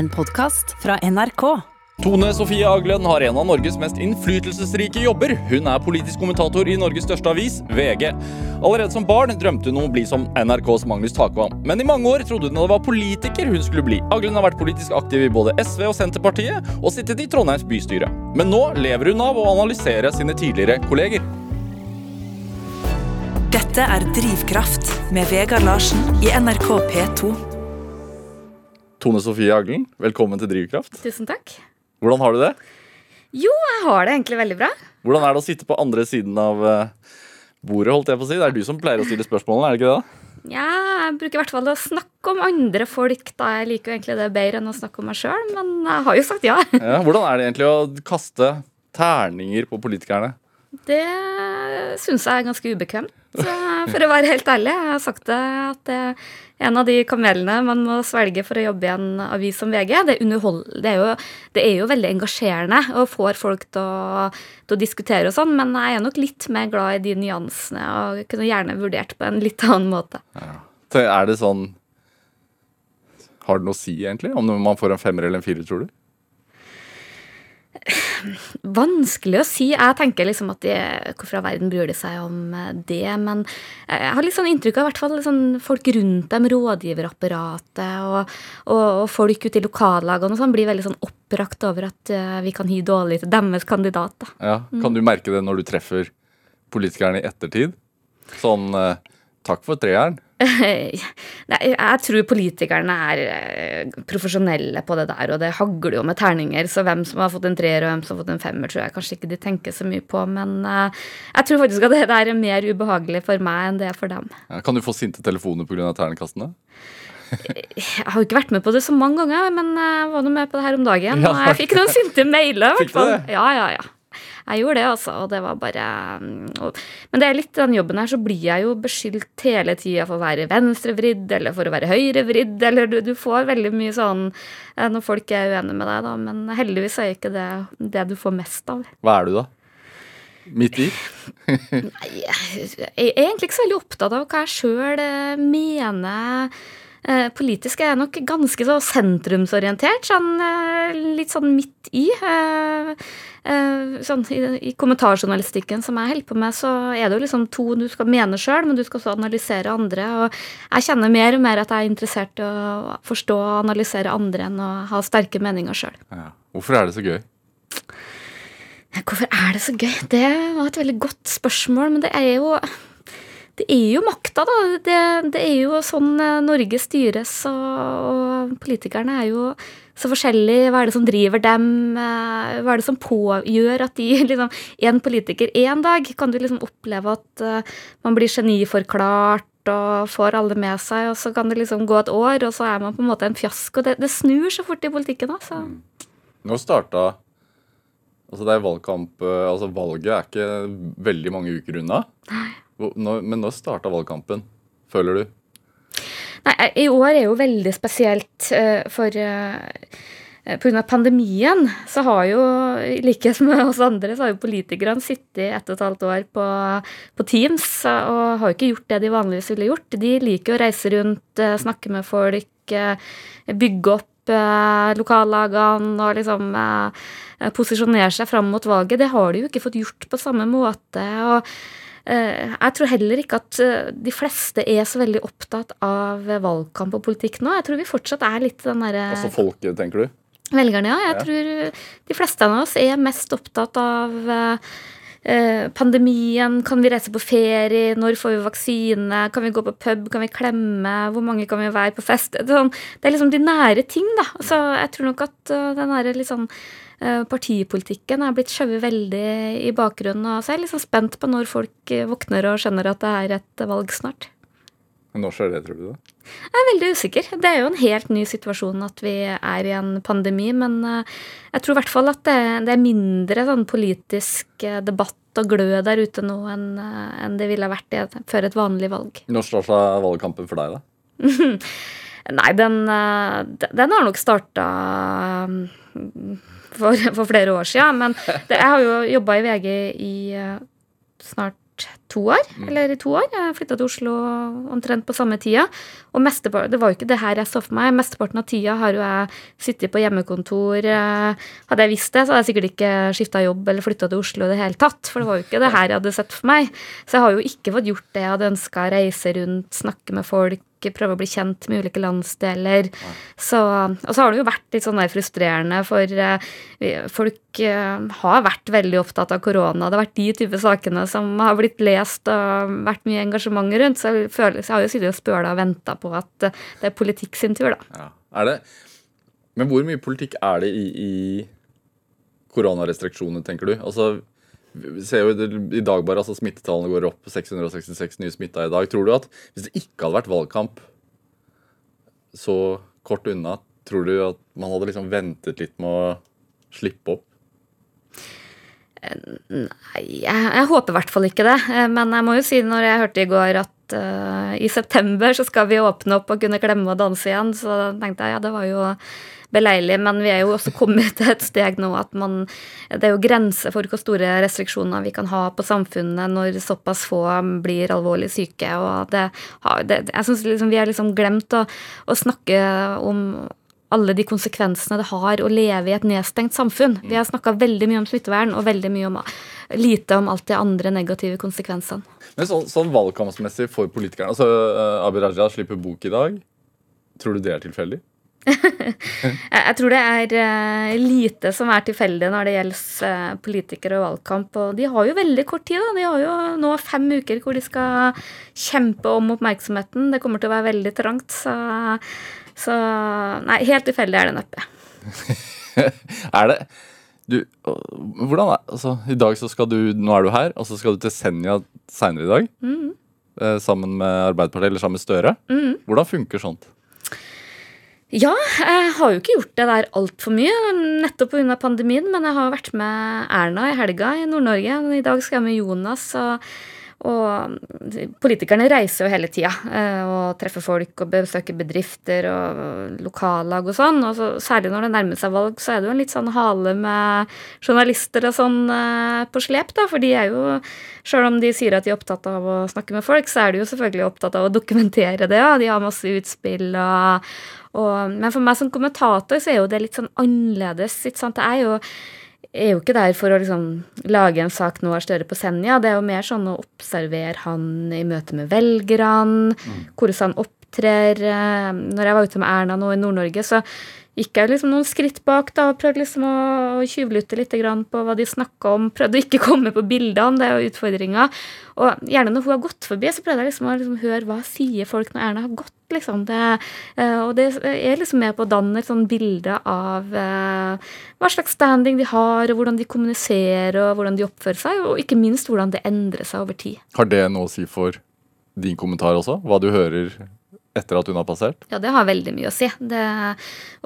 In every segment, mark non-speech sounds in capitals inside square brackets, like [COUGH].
En podkast fra NRK. Tone Sofie Aglen har en av Norges mest innflytelsesrike jobber. Hun er politisk kommentator i Norges største avis, VG. Allerede som barn drømte hun om å bli som NRKs Magnus Takvam. Men i mange år trodde hun det var politiker hun skulle bli. Aglen har vært politisk aktiv i både SV og Senterpartiet, og sittet i Trondheims bystyre. Men nå lever hun av å analysere sine tidligere kolleger. Dette er Drivkraft med Vegard Larsen i NRK P2. Tone Sofie Aglen, velkommen til Drivkraft. Tusen takk. Hvordan har du det? Jo, jeg har det egentlig veldig bra. Hvordan er det å sitte på andre siden av eh, bordet, holdt jeg på å si? Det er du som pleier å stille spørsmålene, er det ikke det? Ja, jeg bruker i hvert fall å snakke om andre folk. da Jeg liker jo egentlig det bedre enn å snakke om meg sjøl, men jeg har jo sagt ja. [LAUGHS] Ja, hvordan er det egentlig å kaste terninger på politikerne? Det syns jeg er ganske ubekvemt, for å være helt ærlig. Jeg har sagt det at det en av de kamelene man må svelge for å jobbe i en avis som VG. Det det er, jo, det er jo, veldig engasjerende og får folk til å, til å, diskutere og sånn, men jeg er nok litt mer glad i de nyansene og kunne gjerne vurdert på en litt annen måte. Ja. Er det sånn Har det noe å si, egentlig, om man får en femmer eller en firer, tror du? Vanskelig å si. Jeg tenker liksom at de, hvorfor all verden bryr de seg om eh, det? Men jeg har litt sånn inntrykk av hvert fall sånn folk rundt dem, rådgiverapparatet og, og, og folk ute i lokallagene og sånn, blir veldig sånn oppbrakt over at uh, vi kan hy dårlig til deres kandidat. Da. Ja, Kan du merke det når du treffer politikerne i ettertid? Sånn takk for treeren. [LAUGHS] Jeg tror politikerne er eh, profesjonelle på det der, og det hagler jo med terninger, så hvem som har fått en treer og hvem som har fått en femmer, tror jeg kanskje ikke de tenker så mye på, men uh, jeg tror faktisk at det der er mer ubehagelig for meg enn det er for dem. Ja, kan du få sinte telefoner pga. terningkastene? jeg har jo ikke vært med på det så mange ganger, men jeg var nå med på det her om dagen, [LAUGHS] og jeg fikk noen sinte mailer. Fikk du det? Ja, ja, ja. Jeg gjorde det, altså. Og det var bare mm, og, Men det er litt den jobben her, så blir jeg jo beskyldt hele tida for å være venstrevridd eller for å være høyrevridd, eller du, du, får veldig mye sånn eh, når folk er uenige med deg, da. Men heldigvis er ikke det det du får mest av. Hva er du, da? Midt i? Nei, jeg er egentlig ikke så veldig opptatt av hva jeg sjøl eh, mener. Eh, politisk er jeg nok ganske så sentrumsorientert. Sånn, litt sånn midt i. Eh, sånn, i, i, kommentarjournalistikken som jeg holder på med, så er det jo liksom to du skal mene sjøl, men du skal også analysere andre. Og jeg kjenner mer og mer at jeg er interessert i å forstå og analysere andre enn å ha sterke meninger sjøl. Ja. Hvorfor er det så gøy? Hvorfor er det så gøy? Det var et veldig godt spørsmål, men det er jo det er jo makta, da. Det, det, er jo sånn eh, Norge styres, og, og politikerne er jo så forskjellige. Hva er det som driver dem? Eh, hva er det som pågjør at de [LAUGHS] liksom En politiker én dag kan du liksom oppleve at uh, man blir geniforklart og får alle med seg, og så kan det liksom gå et år, og så er man på en måte en fiasko. Det, det snur så fort i politikken, altså. Mm. Nå starta Altså, det er valgkamp Altså, valget er ikke veldig mange uker unna. Nei. Men nå starta valgkampen, føler du? Nei, i år er jo veldig spesielt uh, for eh, Pga. pandemien så har jo, i likhet med oss andre, så har jo politikerne sittet ett og et halvt år på, på, Teams og har jo ikke gjort det de vanligvis ville gjort. De liker å reise rundt, snakke med folk, bygge opp lokallagene og liksom posisjonere seg fram mot valget. Det har de jo ikke fått gjort på samme måte. og Eh, jeg tror heller ikke at eh, de fleste er så veldig opptatt av valgkamp og politikk nå. Jeg tror vi fortsatt er litt den derre Altså folket, tenker du? Velgerne, ja. Jeg ja. tror de fleste av oss er mest opptatt av eh, pandemien, kan vi reise på ferie, når får vi vaksine, kan vi gå på pub, kan vi klemme, hvor mange kan vi være på fest? Det er, sånn, liksom de nære ting, da. Så jeg tror nok at den derre litt sånn Eh, partipolitikken er blitt skjøvet veldig i bakgrunnen. Og så er jeg liksom spent på når folk eh, våkner og skjønner at det er et valg snart. Når skjer det, tror du? da? Jeg er veldig usikker. Det er jo en helt ny situasjon at vi er i en pandemi. Men eh, jeg tror i hvert fall at det, er mindre sånn politisk debatt og glød der ute nå enn, det ville vært før et vanlig valg. [LAUGHS] Når starta valgkampen for deg, da? Nei, den, den har nok starta for, for flere år siden. Men det, jeg har jo jobba i VG i uh, snart to år. Eller i to år. Jeg flytta til Oslo omtrent på samme tida. Og det var jo ikke det her jeg så for meg. Mesteparten av tida har jo jeg sittet på hjemmekontor. Eh, hadde jeg visst det, så hadde jeg sikkert ikke skifta jobb eller flytta til Oslo i det hele tatt. For det var jo ikke det her jeg hadde sett for meg. Så jeg har jo ikke fått gjort det jeg hadde ønska. Reise rundt, snakke med folk prøve å bli kjent med ulike landsdeler. Så, og så har det jo vært litt sånn der frustrerende, for uh, folk uh, har vært veldig opptatt av korona. Det har vært de type sakene som har blitt lest og vært mye engasjement rundt. Så jeg, føler, så jeg har jo sittet og spøla og venta på at uh, det er politikk sin tur, da. Ja. Er det Men hvor mye politikk er det i, i koronarestriksjoner, tenker du? Altså vi ser jo i dag bare, altså Smittetallene går opp. 666 nye smitta i dag. Tror du at hvis det ikke hadde vært valgkamp så kort unna, tror du at man hadde liksom ventet litt med å slippe opp? Nei, jeg, jeg håper i hvert fall ikke det. Men jeg må jo si når jeg hørte i går at uh, i september så skal vi åpne opp og kunne klemme og danse igjen, så tenkte jeg ja, det var jo beleilig. Men vi er jo også kommet til et steg nå at man Det er jo grenser for hvor store restriksjoner vi kan ha på samfunnet når såpass få blir alvorlig syke. og det, det Jeg syns liksom vi har liksom glemt å, å snakke om alle de konsekvensene det har å leve i et nedstengt samfunn. Vi har snakka veldig mye om smittevern og veldig mye om, lite om alt de andre negative konsekvensene. Men sånn, sånn valgkampsmessig for politikerne altså uh, Abid Raja slipper bok i dag. Tror du det er tilfeldig? [LAUGHS] jeg tror det er uh, lite som er tilfeldig når det gjelder uh, politikere og valgkamp. Og de har jo veldig kort tid. Da. De har jo nå fem uker hvor de skal kjempe om oppmerksomheten. Det kommer til å være veldig trangt. Så så nei, helt tilfeldig er det neppe. [LAUGHS] er det du, hvordan er altså, I dag så skal du Nå er du her, og så skal du til Senja seinere i dag. Mm. Eh, sammen med Arbeiderpartiet, eller sammen med Støre. Mm. Hvordan funker sånt? Ja, jeg har jo ikke gjort det der altfor mye, nettopp pga. pandemien. Men jeg har vært med Erna i helga i Nord-Norge. I dag skal jeg med Jonas. og og politikerne reiser jo hele tida eh, og treffer folk og besøker bedrifter og lokallag og sånn. Og så, særlig når det nærmer seg valg, så er det jo en litt sånn hale med journalister og sånn eh, på slep, da. For de er jo, sjøl om de sier at de er opptatt av å snakke med folk, så er de jo selvfølgelig opptatt av å dokumentere det. Ja. De har masse utspill og, og Men for meg som kommentator så er jo det litt sånn annerledes. Ikke sant? Det er jo er jo ikke der for å liksom lage en sak nå er Støre på Senja. Det er jo mer sånn å observere han i møte med velgerne, mm. hvordan han opptrer. Eh, når jeg var ute med Erna nå i Nord-Norge, så gikk jeg liksom noen skritt bak da, og prøvde liksom å, tjuvlytte litt på hva de snakka om. Prøvde å ikke [LAUGHS] komme på bildene, det er jo utfordringa. Og gjerne når hun har gått forbi, så prøvde jeg liksom å liksom høre hva sier folk når Erna har gått. liksom. Det, uh, og det er liksom med på å danne et sånn bilde av uh, hva slags standing de har, og hvordan de kommuniserer, og hvordan de oppfører seg, og ikke minst hvordan det endrer seg over tid. Har det noe å si for din kommentar også? Hva du hører etter at hun har passert? Ja, det har veldig mye å si. Det,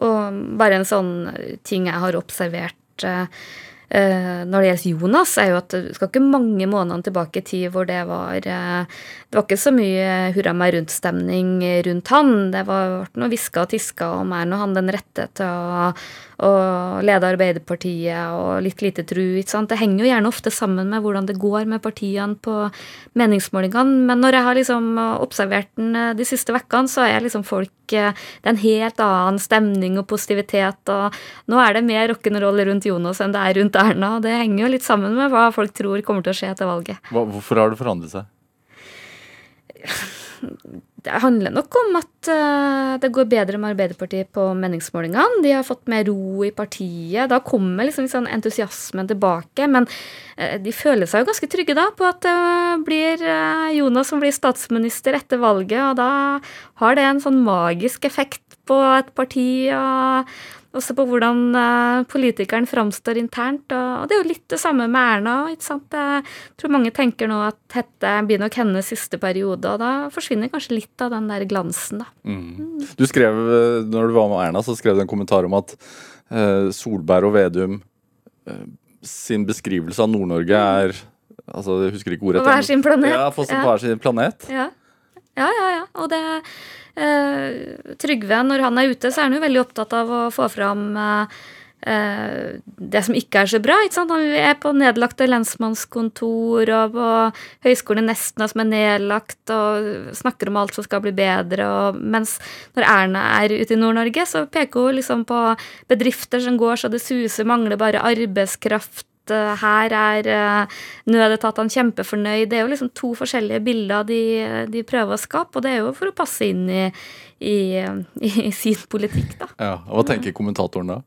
og bare en sånn ting jeg har observert uh, når det gjelder Jonas, er jo at du skal ikke mange månedene tilbake i tid hvor det var uh, Det var ikke så mye hurra meg rundt-stemning rundt han. Det var noe hviska og tiska om er nå han den rette til å å, lede Arbeiderpartiet og litt lite tru. ikke sant? Det henger jo gjerne ofte sammen med hvordan det går med partiene på meningsmålingene. Men når jeg har liksom observert den eh, de siste ukene, så er liksom folk eh, Det er en helt annen stemning og positivitet. og Nå er det mer rock'n'roll rundt Jonas enn det er rundt Erna. og Det henger jo litt sammen med hva folk tror kommer til å skje etter valget. Hvorfor har det forandret seg? [LAUGHS] det handler nok om at uh, det går bedre med Arbeiderpartiet på meningsmålingene. De har fått mer ro i partiet. Da kommer liksom sånn entusiasmen tilbake. Men uh, de føler seg jo ganske trygge da på at det blir uh, Jonas som blir statsminister etter valget. Og da har det en sånn magisk effekt på et parti. og også på hvordan uh, politikeren framstår internt. Og, det er jo litt det samme med Erna. ikke sant? Jeg tror mange tenker nå at dette blir nok hennes siste periode, og da forsvinner kanskje litt av den der glansen, da. Mm. Du skrev, eh, når du var med Erna, så skrev du en kommentar om at uh, Solberg og Vedum sin beskrivelse av Nord-Norge mm. er altså Jeg husker ikke ordet. På hver sin planet. Ja, på ja. hver sin planet. Ja. ja, ja, ja. Og det Eh, Trygve, når han er ute, så er han jo veldig opptatt av å få fram eh, eh, det som ikke er så bra. ikke sant? Han er på nedlagte lensmannskontor og på Høgskolen i Nesna som er nedlagt, og snakker om alt som skal bli bedre. Og, mens når Erna er ute i Nord-Norge, så peker hun liksom på bedrifter som går så det suser, mangler bare arbeidskraft Eh, her er uh, nødetatene kjempefornøyd. Det er jo liksom to forskjellige bilder de, de, prøver å skape, og det er jo for å passe inn i, i, i, i sin politikk, da. Ja, Hva tenker kommentatoren da?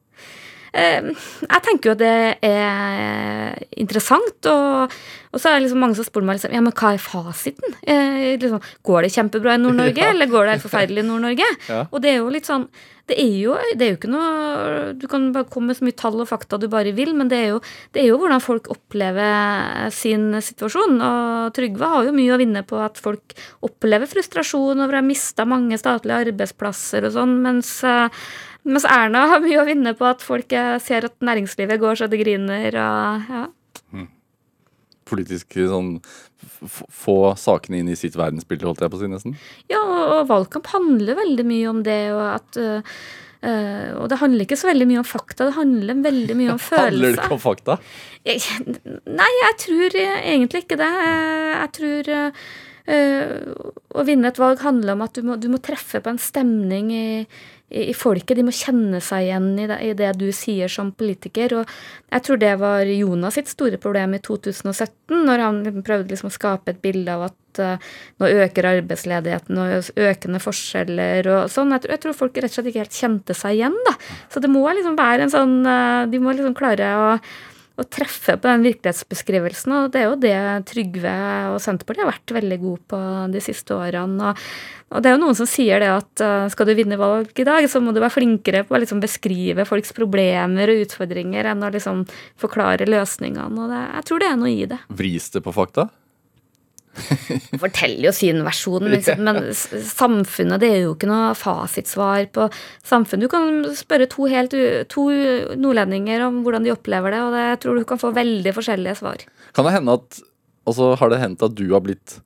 Uh, jeg tenker jo at det er interessant, og, og så er det liksom mange som spør meg liksom, ja, men hva er fasiten. Eh, liksom, går det kjempebra i Nord-Norge, [LAUGHS] ja. eller går det helt forferdelig i Nord-Norge? [LAUGHS] Ja. Og det er jo litt sånn det er, jo, det er jo ikke noe Du kan bare komme med så mye tall og fakta du bare vil, men det er jo, det er jo hvordan folk opplever sin situasjon. Og Trygve har jo mye å vinne på at folk opplever frustrasjon over å ha mista mange statlige arbeidsplasser og sånn, mens, mens, Erna har mye å vinne på at folk ser at næringslivet går så det griner. og ja. Hmm. Politisk sånn få sakene inn i sitt verdensbilde, holdt jeg på å si, nesten? Ja, og valgkamp handler veldig mye om det, og at Uh, og det handler ikke så veldig mye om fakta, det handler veldig mye om følelser. [LAUGHS] handler det ikke om fakta? Jeg, nei, jeg tror egentlig ikke det. Jeg tror uh, å vinne et valg handler om at du må, du må treffe på en stemning i, i, folket. De må kjenne seg igjen i det, i det, du sier som politiker. Og jeg tror det var Jonas sitt store problem i 2017, når han prøvde liksom å skape et bilde av at uh, nå øker arbeidsledigheten og økende forskjeller og sånn. Jeg, jeg, tror folk rett og slett ikke helt kjente seg igjen, da. Så det må liksom være en sånn uh, De må liksom klare å å treffe på den virkelighetsbeskrivelsen. Og det er jo det Trygve og Senterpartiet har vært veldig gode på de siste årene. Og, og det er jo noen som sier det at uh, skal du vinne valg i dag, så må du være flinkere på å liksom beskrive folks problemer og utfordringer enn å liksom forklare løsningene. Og det, jeg tror det er noe i det. Vris det på fakta? Forteller jo sin versjon, liksom. men samfunnet det er jo ikke noe fasitsvar på samfunnet. Du kan spørre to, helt, to nordlendinger om hvordan de opplever det, og det, jeg tror du kan få veldig forskjellige svar. Kan det hende at Altså, har det hendt at du har blitt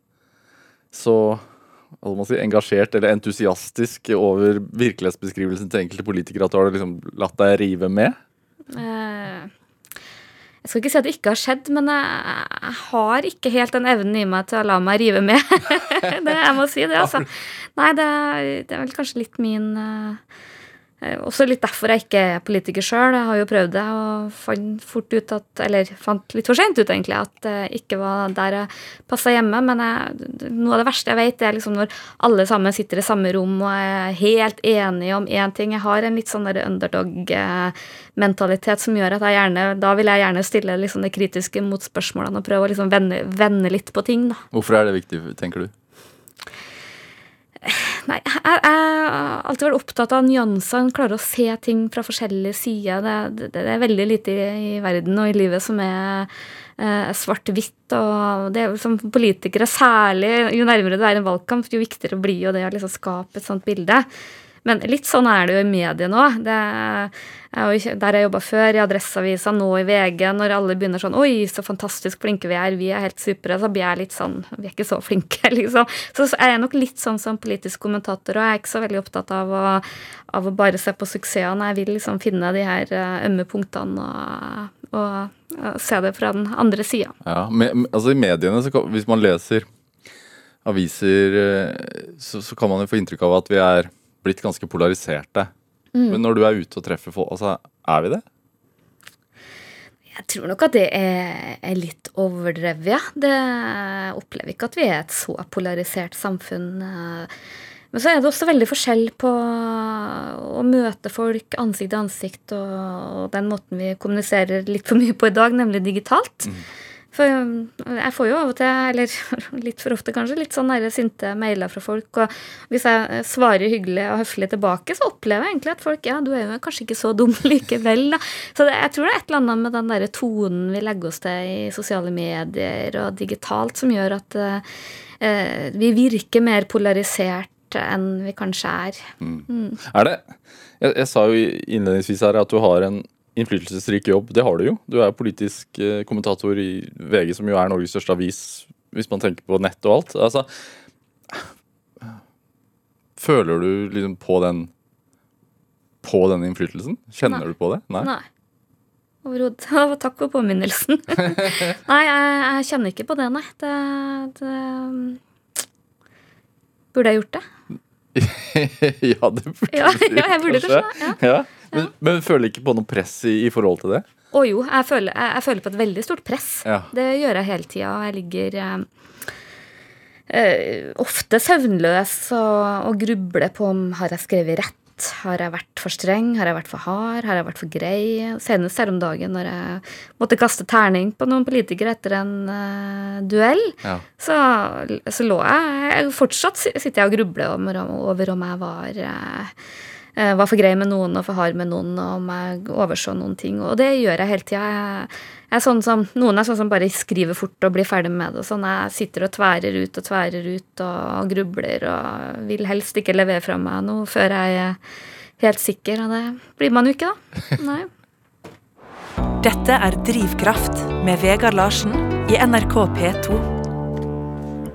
så si, engasjert eller entusiastisk over virkelighetsbeskrivelsen til enkelte politikere at du har liksom latt deg rive med? Eh, jeg skal ikke si at det ikke har skjedd, men jeg, har ikke helt den evnen i meg til å la meg rive med. [LAUGHS] det, jeg må si det, altså. Nei, det, det er vel kanskje litt min uh, også litt derfor jeg ikke er politiker sjøl. Jeg har jo prøvd det og fant fort ut at Eller fant litt for seint ut, egentlig, at det ikke var der jeg passa hjemme. Men jeg, noe av det verste jeg vet, er liksom når alle sammen sitter i samme rom og er helt enige om én ting. Jeg har en litt sånn underdog-mentalitet som gjør at jeg gjerne Da vil jeg gjerne stille liksom det kritiske mot spørsmålene og prøve å liksom vende, vende litt på ting, da. Hvorfor er det viktig, tenker du? Nei, jeg, har alltid vært opptatt av nyanser. Klarer å se ting fra forskjellige sider. Det, det, det er veldig lite i, i, verden og i livet som er eh, svart-hvitt. Og det er som politikere særlig, jo nærmere det er en valgkamp, jo viktigere blir jo det å liksom skape et sånt bilde. Men litt sånn er det jo i mediene òg. Der jeg jobba før, i Adresseavisa, nå i VG, når alle begynner sånn Oi, så fantastisk flinke vi er, vi er helt supre. Så blir jeg litt sånn Vi er ikke så flinke, [LAUGHS] liksom. Så er jeg nok litt sånn som politisk kommentator, og jeg er ikke så veldig opptatt av å, av å bare se på suksessene. Jeg vil liksom finne de her eh, ømme punktene og, og, og se det fra den andre sida. Ja, altså i mediene, så hvis man leser aviser, eh, så, så kan man jo få inntrykk av at vi er blitt ganske polariserte. Mm. Men når du er ute og treffer folk, altså, er vi det? Jeg tror nok at det er, er litt overdrevet, ja. Det jeg opplever ikke at vi er et så polarisert samfunn. Men så er det også veldig forskjell på å møte folk ansikt til ansikt og, den måten vi kommuniserer litt for mye på i dag, nemlig digitalt. Mm. For jeg får jo av og til, eller [LAUGHS] litt for ofte kanskje, litt sånn sinte mailer fra folk. Og hvis jeg svarer hyggelig og høflig tilbake, så opplever jeg egentlig at folk ja, du er jo kanskje ikke så dum [LAUGHS] likevel. Da. Så det, jeg tror det er et eller annet med den der tonen vi legger oss til i sosiale medier og digitalt, som gjør at uh, vi virker mer polarisert enn vi kanskje er. Mm. Mm. Er det jeg, jeg sa jo innledningsvis her at du har en innflytelsesrik jobb. Det har du jo. Du er politisk eh, kommentator i VG, som jo er Norges største avis, hvis man tenker på nett og alt. Altså, føler du liksom på den på den innflytelsen? Kjenner Nei. du på det? Nei. Nei. overhodet. [LAUGHS] Takk for påminnelsen. [LAUGHS] nei, jeg, jeg, kjenner ikke på det, nei. Det, det Burde jeg gjort det? [LAUGHS] ja, det burde ja, du ja, jeg burde kanskje. Ja. ja. Men, men føler ikke på noe press i, i forhold til det? Å jo, jeg føler, jeg, jeg føler, på et veldig stort press. Ja. Det gjør jeg hele tida. Jeg ligger eh, eh, ofte søvnløs og, og grubler på om har jeg skrevet rett. Har jeg vært for streng? Har jeg vært for hard? Har jeg vært for grei? Senest her om dagen når jeg måtte kaste terning på noen politikere etter en uh, duell, Ja. så, så lå jeg, jeg Fortsatt sitter jeg og grubler over, over om jeg var uh, var for grei med noen og for hard med noen, og om jeg overså noen ting. Og det gjør jeg hele tida. Sånn noen er sånn som bare skriver fort og blir ferdig med det. sånn. Jeg sitter og tværer ut og tværer ut og grubler og vil helst ikke levere fra meg noe før jeg er helt sikker. Og det blir man jo ikke, da. Nei. [LAUGHS] Dette er Drivkraft med Vegard Larsen i NRK P2.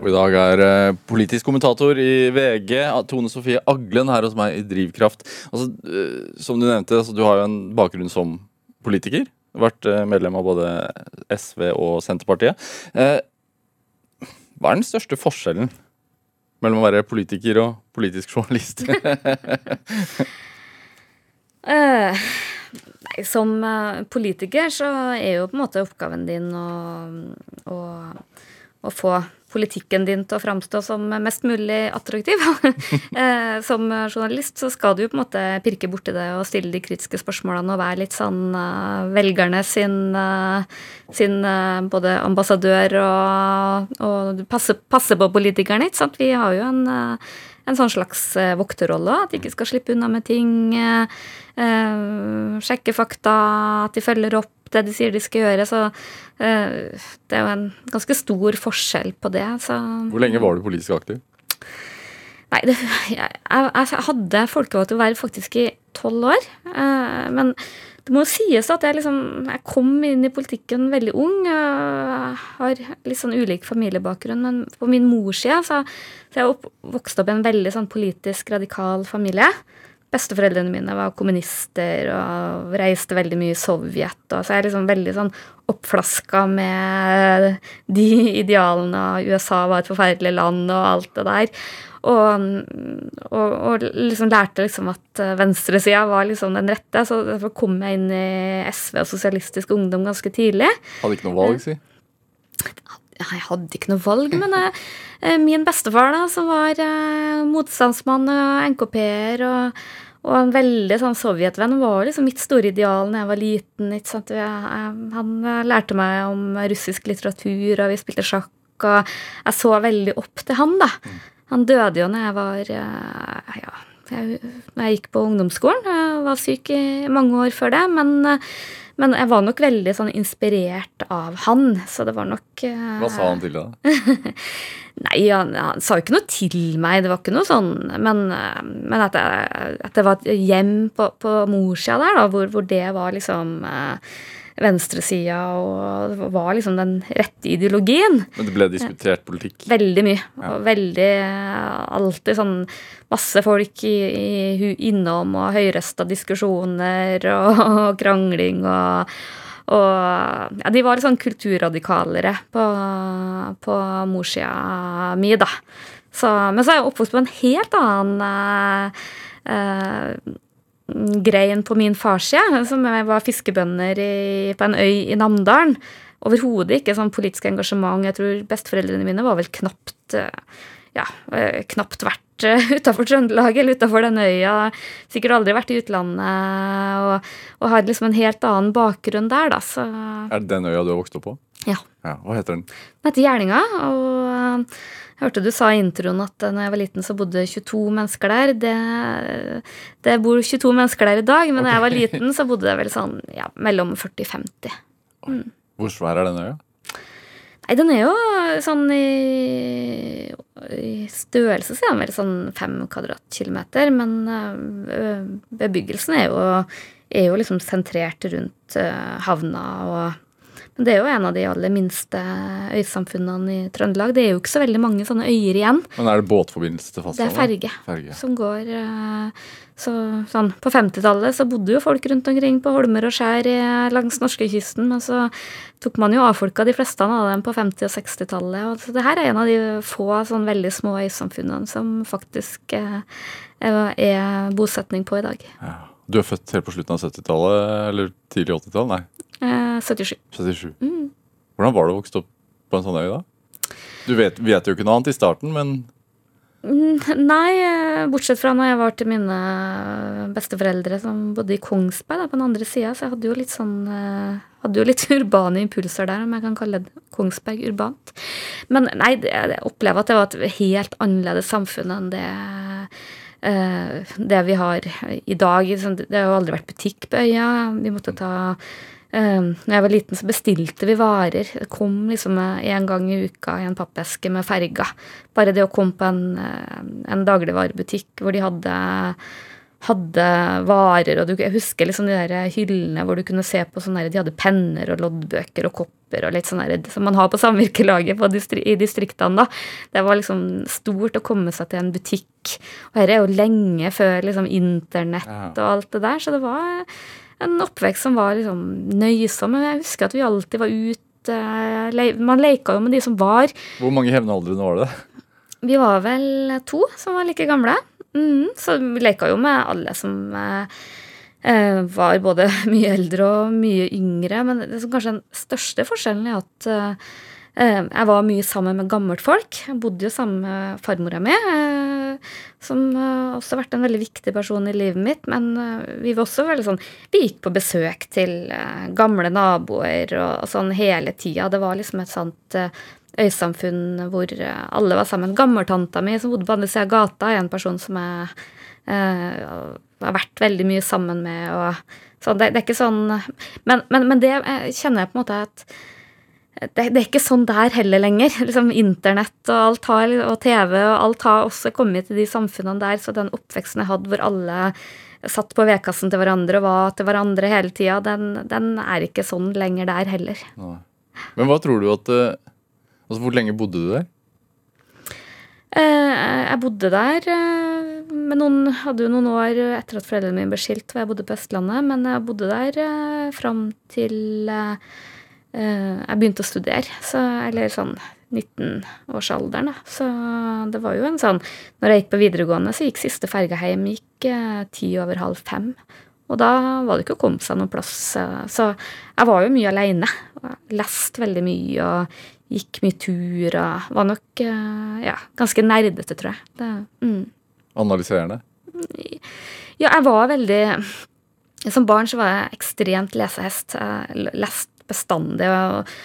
Og I dag er eh, politisk kommentator i VG, Tone Sofie Aglen, her hos meg i Drivkraft. Altså, eh, som du nevnte, altså, du har jo en bakgrunn som politiker. Vært eh, medlem av både SV og Senterpartiet. Hva er den største forskjellen mellom å være politiker og politisk journalist? [LAUGHS] Nei, som politiker så er jo på en måte oppgaven din å, å, å få politikken din til å framstå som mest mulig attraktiv. [LAUGHS] Eh, som journalist så skal du jo på en måte pirke borti det og stille de kritiske spørsmålene og være litt sånn uh, velgerne sin, uh, sin både ambassadør og, og passe, passe på politikerne, ikke sant. Vi har jo en en sånn slags vokterrolle. At de ikke skal slippe unna med ting. Eh, sjekke fakta, at de følger opp det de sier de skal gjøre. Så eh, det er jo en ganske stor forskjell på det. Så Hvor lenge var du politisk aktiv? Nei, det, jeg, jeg hadde folkevalgt å være faktisk i tolv år. Eh, men det må jo sies at jeg, liksom, jeg kom inn i politikken veldig ung. Jeg har litt sånn ulik familiebakgrunn, men på min mors side så, så jeg opp, vokste opp i en veldig sånn politisk radikal familie. Besteforeldrene mine var kommunister og reiste veldig mye i Sovjet. Og så er jeg liksom veldig sånn oppflaska med de idealene av USA var et forferdelig land og alt det der. Og, og, og liksom lærte liksom at venstresida var liksom den rette. Så derfor kom jeg inn i SV og Sosialistisk Ungdom ganske tidlig. Hadde ikke noe valg, si? Jeg hadde ikke noe valg, men jeg, min bestefar, da, som var motstandsmann og NKP-er og, og, en veldig sånn sovjetvenn, var liksom mitt store ideal da jeg var liten. ikke sant? Han lærte meg om russisk litteratur, og vi spilte sjakk, og jeg så veldig opp til han, da. Han døde jo når jeg var ja, jeg, når jeg gikk på ungdomsskolen. Jeg var syk i mange år før det, men, men jeg var nok veldig sånn inspirert av han, så det var nok Hva sa han til deg? [LAUGHS] Nei, han, han, sa jo ikke noe til meg, det var ikke noe sånn Men, men at, jeg, at, det var et hjem på, på morssida der, da, hvor, hvor, det var liksom venstresida og det var liksom den rette ideologien. Men det ble diskutert politikk? Veldig mye. Ja. Og veldig Alltid sånn masse folk i, i, innom og høyrøsta diskusjoner og, [LAUGHS] og krangling og og ja, de var litt sånn kulturradikalere på, på morssida mi, da. Så, men så er jeg oppvokst på en helt annen eh, eh, greien på min farsside, som var fiskebønder i, på en øy i Namdalen. Overhodet ikke sånn politisk engasjement. Jeg tror besteforeldrene mine var vel knapt ja, knapt vært [LAUGHS] utafor Trøndelag eller utafor den øya. Sikkert aldri vært i utlandet og, og har liksom en helt annen bakgrunn der, da. Så Er det den øya du har vokst opp på? Ja. ja hva heter den? Den heter Gjerninga. og hørte du sa i introen at da jeg var liten, så bodde 22 mennesker der. Det, det bor 22 mennesker der i dag, men da okay. jeg var liten, så bodde det vel sånn ja, mellom 40 og 50. Mm. Hvor svær er den øya? Nei, den er jo sånn i, i størrelse så er den vel sånn fem kvadratkilometer, men bebyggelsen er jo, er jo liksom sentrert rundt havna og Men det er jo en av de aller minste øysamfunnene i Trøndelag. Det er jo ikke så veldig mange sånne øyer igjen. Men er det båtforbindelse til Det er ferge, Ferge. som går eh, så, sånn, På 50-tallet så bodde jo folk rundt omkring på holmer og skjær i- langs norskekysten, men så tok man jo avfolka de fleste av dem på 50- og 60-tallet. og så Det her er en av de få sånn veldig små øysamfunnene som faktisk eh, er er bosetning på i dag. Ja. Du er født helt på slutten av 70-tallet, eller tidlig 80-tall? Nei, Eh, 77. 77. Mm. Hvordan var det å vokse opp på en sånn øy da? Du vet, vet jo ikke noe annet i starten, men Mm, Nei, eh, bortsett fra når jeg var til mine besteforeldre som bodde i Kongsberg, da, på den andre sida, så jeg hadde jo litt sånn eh, Hadde jo litt [LAUGHS] urbane impulser der, om jeg kan kalle det Kongsberg urbant. Men nei, jeg opplever at det var et helt annerledes samfunn enn det eh, det vi har i dag. Sånn, Det har jo aldri vært butikk på øya. Vi måtte ta når jeg var liten, så bestilte vi varer. Det kom liksom én gang i uka i en pappeske med ferga. Bare det å komme på en, eh, en dagligvarebutikk hvor de hadde, hadde varer, og du, jeg husker liksom de der hyllene hvor du kunne se på sånne der, De hadde penner og loddbøker og kopper og litt sånn som man har på samvirkelaget på distri, i distriktene. da. Det var liksom stort å komme seg til en butikk. Og dette er jo lenge før liksom internett og alt det der, så det var en oppvekst som var liksom nøysom. Men jeg husker at vi alltid var ute Man leka jo med de som var. hvor mange jevnaldrende var det? Vi var vel to som var like gamle. Mm, så vi leka jo med alle som eh, eh, var både [LAUGHS] mye eldre og mye yngre. Men det som kanskje den største forskjellen er at eh, jeg var mye sammen med gammelt folk. Jeg bodde jo sammen med farmora mi, eh, som eh, også har vært en veldig viktig person i livet mitt. Men eh, vi var også veldig sånn Vi gikk på besøk til eh, gamle naboer og, sånn hele tida. Det var liksom et sånt eh, øysamfunn hvor eh, alle var sammen. Gammeltanta mi som bodde på andre sida av gata, er en person som jeg eh, har vært veldig mye sammen med. og så det, det er ikke sånn Men, men, men det eh, kjenner jeg på en måte at det, det er ikke sånn der heller lenger. [LAUGHS] Liksom Internett og alt har, og TV og alt har også kommet til de samfunnene der. Så den oppveksten jeg hadde hvor alle satt på vedkassen til hverandre og var til hverandre hele tida, den, den er ikke sånn lenger der heller. Nei. Men hva tror du at eh, Altså, hvor lenge bodde du der? Eh, Jeg bodde der men noen, hadde jo noen år etter at foreldrene mine ble skilt, og jeg bodde på Østlandet, men jeg bodde der eh, fram til eh, eh, jeg begynte å studere, så, eller sånn 19-årsalderen, da. Så det var jo en sånn Når jeg gikk på videregående, så gikk siste ferga hjem gikk eh, ti over halv fem. Og da var det ikke å komme seg noen plass. eh, Så jeg var jo mye aleine. Leste veldig mye og gikk mye tur og var nok eh, ja, ganske nerdete, tror jeg. Det, mm. Analyserende? Ja, jeg var veldig Som barn så var jeg ekstremt lesehest. Jeg leste bestandig. og,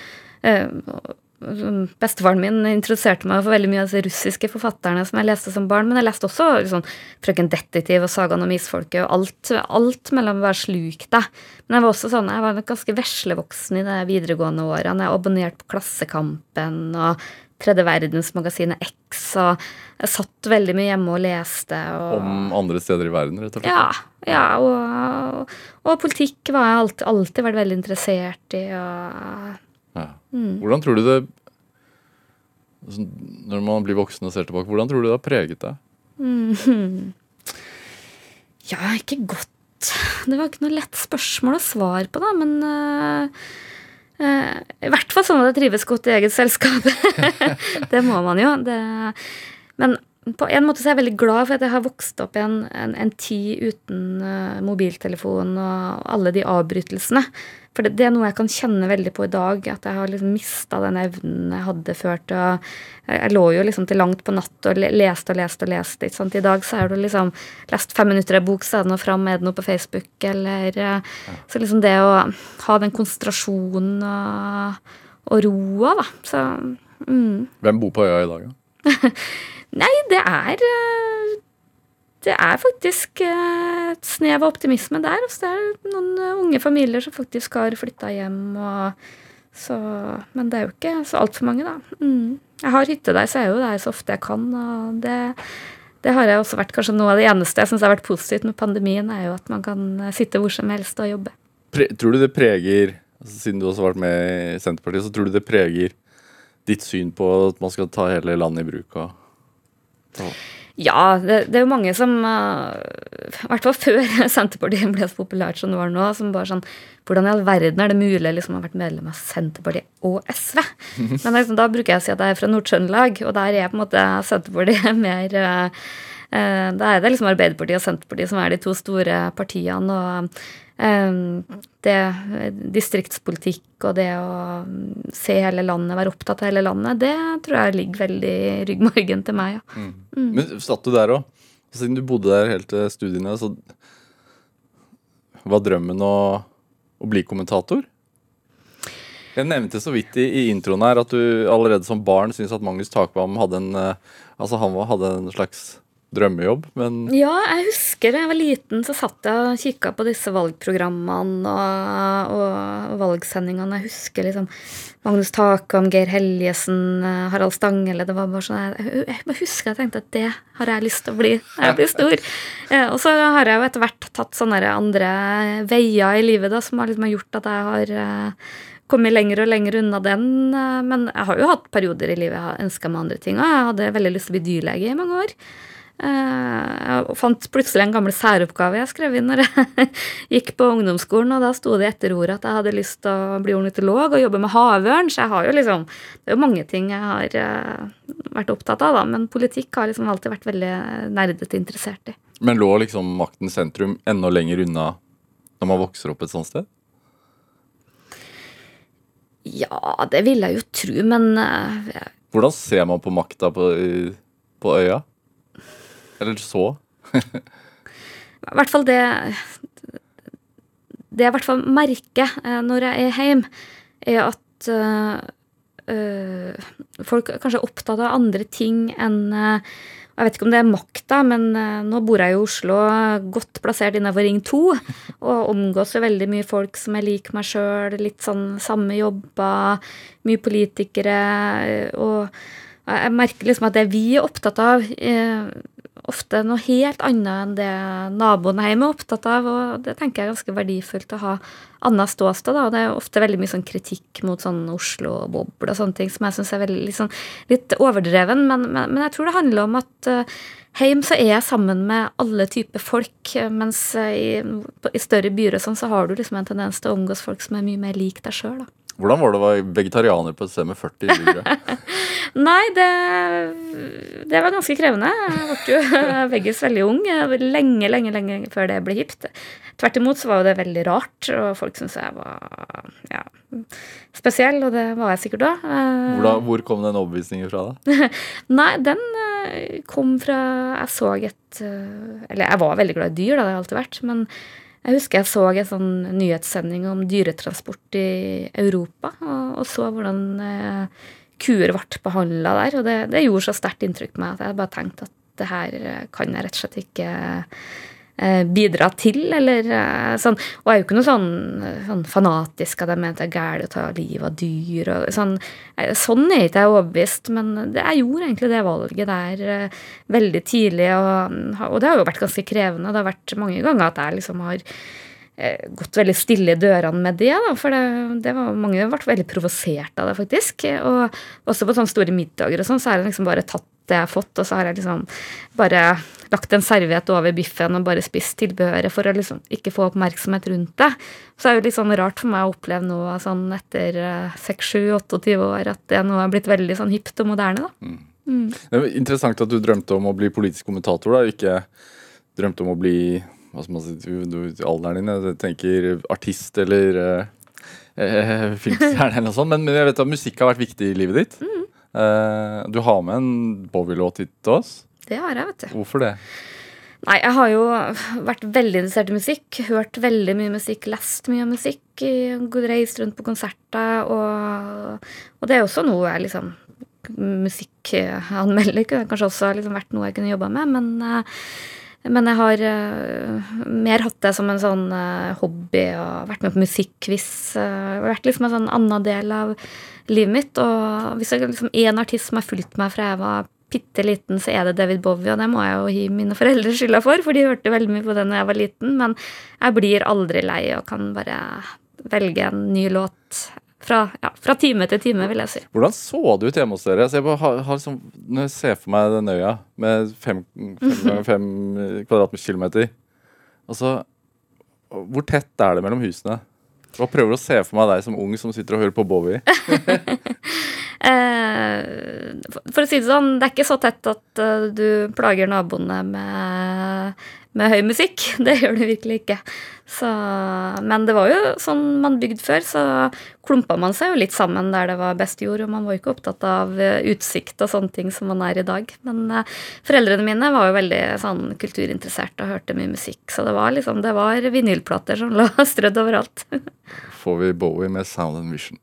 eh, og Bestefaren min introduserte meg for veldig mye av de russiske forfatterne som jeg leste som barn, men jeg leste også liksom, Frøken Detektiv og Sagaen om isfolket og alt, alt mellom hver sluk det. Men jeg var også sånn, jeg var ganske veslevoksen i de videregående årene. Jeg abonnerte på Klassekampen og Tredje Verdensmagasinet X, og jeg satt veldig mye hjemme og leste. Og, Om andre steder i verden, rett og slett? ja, ja og, og politikk var jeg alltid, alltid vært veldig interessert i. Og, Ja. mm. Hvordan tror du det altså, Når man blir voksen og ser tilbake, hvordan tror du det har preget deg? Mm. Ja, ikke godt. Det var ikke noe lett spørsmål å svare på, da, men uh, uh, I hvert fall sånn at jeg trives godt i eget selskap. [LAUGHS] det må man jo. Det, men på en måte så er jeg veldig glad for at jeg har vokst opp i en, en, en tid uten uh, mobiltelefon og alle de avbrytelsene. For det, det er noe jeg kan kjenne veldig på i dag, at jeg har liksom mista den evnen jeg hadde før til å jeg, jeg lå jo liksom til langt på natt og leste og leste og leste. Ikke sant? I dag så er du liksom lest fem minutter av bok, så er det noe fram, er det noe på Facebook, eller uh, Så liksom det å ha den konsentrasjonen og, og roa, da. Så mm. Hvem bor på øya i dag, da? [LAUGHS] Nei, det er eh, Det er faktisk eh, et snev av optimisme der. Altså, det er noen eh, unge familier som faktisk har flytta hjem. Og så, men det er jo ikke så altfor mange, da. Mm. Jeg har hytte der, så jeg er jo der så ofte jeg kan. Og det, det har jeg også vært kanskje noe av det eneste jeg syns har vært positivt med pandemien, er jo at man kan sitte hvor som helst og jobbe. Pre tror du det preger Altså, siden du også har vært med i Senterpartiet, så tror du det preger ditt syn på at man skal ta hele landet i bruk? og Ja, det, det, er jo mange som uh, I hvert fall før [LAUGHS] Senterpartiet ble så populært som det var nå, som bare sånn Hvordan i all verden er det mulig liksom, å ha vært medlem av Senterpartiet og SV? [LAUGHS] Men liksom, da bruker jeg å si at jeg er fra Nord-Trøndelag, og der er på en måte Senterpartiet [LAUGHS] mer uh, uh, Da er det liksom Arbeiderpartiet og Senterpartiet som er de to store partiene. og det distriktspolitikk og det å se hele landet, være opptatt av hele landet, det tror jeg ligger veldig i ryggmargen til meg. Ja. Mm. Mm. Men satt du der òg? Siden du bodde der helt til studiene, så var drømmen å, å bli kommentator? Jeg nevnte så vidt i, i, introen her at du allerede som barn syntes at Magnus Takvam hadde en, eh, altså han hadde en slags drømmejobb, men Ja, jeg husker da jeg var liten, så satt jeg og kikka på disse valgprogrammene og, og valgsendingene. Jeg husker liksom Magnus Takam, Geir Helgesen, Harald Stanghelle. Det var bare sånn Jeg, jeg bare husker jeg tenkte at det har jeg lyst til å bli når jeg blir stor. [LAUGHS] Og så har jeg jo etter hvert tatt sånne andre veier i livet da, som har liksom gjort at jeg har eh, kommet lenger og lenger unna den. Eh, men jeg har jo hatt perioder i livet jeg har ønska meg andre ting. Og jeg hadde veldig lyst til å bli dyrlege i mange år. Jeg eh, fant plutselig en gammel særoppgave jeg skrev inn når jeg [LAUGHS] gikk på ungdomsskolen, og da sto det etter ordet at jeg hadde lyst til å bli ornitolog og jobbe med havørn, så jeg har jo liksom Det er jo mange ting jeg har eh, vært opptatt av, da, men politikk har liksom alltid vært veldig nerdete interessert i. Men lå liksom maktens sentrum enda lenger unna når man vokser opp et sånt sted? Ja, det vil jeg jo tro, men uh, Hvordan ser man på makta på, på øya? Eller så. I hvert fall det Det jeg i hvert fall merker eh, når jeg er hjemme, er at uh, folk kanskje er opptatt av andre ting enn jeg vet ikke om det er makta, men nå bor jeg i Oslo, godt plassert innenfor Ring 2, og omgås jo veldig mye folk som er lik meg sjøl, litt sånn samme jobber, mye politikere, og jeg merker liksom at det vi er opptatt av, ofte noe helt annet enn det naboen hjemme er opptatt av. Og det tenker jeg er ganske verdifullt å ha annet ståsted. da, Det er ofte veldig mye sånn kritikk mot sånn Oslo-boble og sånne ting som jeg syns er veldig, liksom, litt overdreven. Men, men, men, jeg tror det handler om at uh, Hjemme så er jeg sammen med alle typer folk, mens i, i større byer og sånn så har du liksom en tendens til å omgås folk som er mye mer lik deg sjøl. Hvordan var det å være vegetarianer på et sted med 40 innbyggere? [LAUGHS] Nei, det, det, var ganske krevende. Jeg ble jo [LAUGHS] veggis veldig ung. Lenge, lenge lenge før det ble hipt. Tvert imot så var det veldig rart, og folk syntes jeg var ja, spesiell, og det var jeg sikkert òg. Hvor kom den overbevisningen fra, da? [LAUGHS] Nei, den eh, kom fra Jeg så et eh, Eller jeg var veldig glad i dyr, da, det har alltid vært. men jeg husker jeg så en sånn nyhetssending om dyretransport i Europa, og, og så hvordan eh, kuer ble behandla der. Og det, det, gjorde så sterkt inntrykk på meg at jeg bare tenkte at det her kan jeg rett og slett ikke bidra til, eller eh, sånn. Og jeg er jo ikke noe sånn, sånn fanatisk at jeg mener det er galt å ta livet av dyr og sånn. Eh, sånn er ikke jeg overbevist, men det, jeg gjorde egentlig det valget der eh, veldig tidlig, og, og, det har jo vært ganske krevende. Det har vært mange ganger at jeg liksom har Eh, gått veldig stille i dørene med det. Da, for det, det var, mange ble veldig provosert av det, faktisk. Og også på sånne store middager og sånn, så har jeg liksom bare tatt det jeg har fått, og så har jeg liksom bare lagt en serviett over biffen og bare spist tilbehøret for å liksom ikke få oppmerksomhet rundt det. Så det er jo litt sånn rart for meg å oppleve nå sånn etter 6-7-28 eh, år at det nå er blitt veldig sånn hipt og moderne, da. Mm. Mm. Det er interessant at du drømte om å bli politisk kommentator, da, ikke drømte om å bli hva skal man si, du, alderen din. Jeg tenker artist eller eh, eh [LAUGHS] filmstjerne eller noe sånt. Men, men, jeg vet at musikk har vært viktig i livet ditt. Mm. Eh, du har med en Bowie-låt hit til oss. Det har jeg, vet du. Hvorfor det? Nei, jeg har jo vært veldig interessert i musikk. Hørt veldig mye musikk, lest mye musikk. Reist rundt på konserter. Og, og, det er også noe jeg liksom Musikkanmelder kunne kanskje også liksom vært noe jeg kunne jobba med, men uh, men jeg har uh, mer hatt det som en sånn uh, hobby og vært med på musikkquiz. Uh, vært liksom en sånn annen del av livet mitt. Og hvis det liksom en artist som har fulgt meg fra jeg var bitte liten, så er det David Bowie, og det må jeg jo gi mine foreldre skylda for, for de hørte veldig mye på det da jeg var liten. Men jeg blir aldri lei og kan bare velge en ny låt fra, ja, fra time til time, vil jeg si. Hvordan så det ut hjemme hos dere? Jeg har, har liksom, når jeg ser for meg den øya med fem, fem ganger fem kvadratkilometer Altså, hvor tett er det mellom husene? Hva prøver å se for meg deg som ung som sitter og hører på Bowie. [LAUGHS] eh, for, å si det sånn, det er ikke så tett at uh, du plager naboene med med høy musikk. [LAUGHS] Det gjør du virkelig ikke. Så, men det var jo sånn man bygde før, så klumpa man seg jo litt sammen der det var best jord, og man var jo ikke opptatt av eh, utsikt og sånne ting som man er i dag. Men eh, foreldrene mine var jo veldig sånn kulturinteressert og hørte mye musikk, så det var liksom, det var vinylplater som [LAUGHS] lå strødd overalt. Får vi Bowie med Sound and Vision.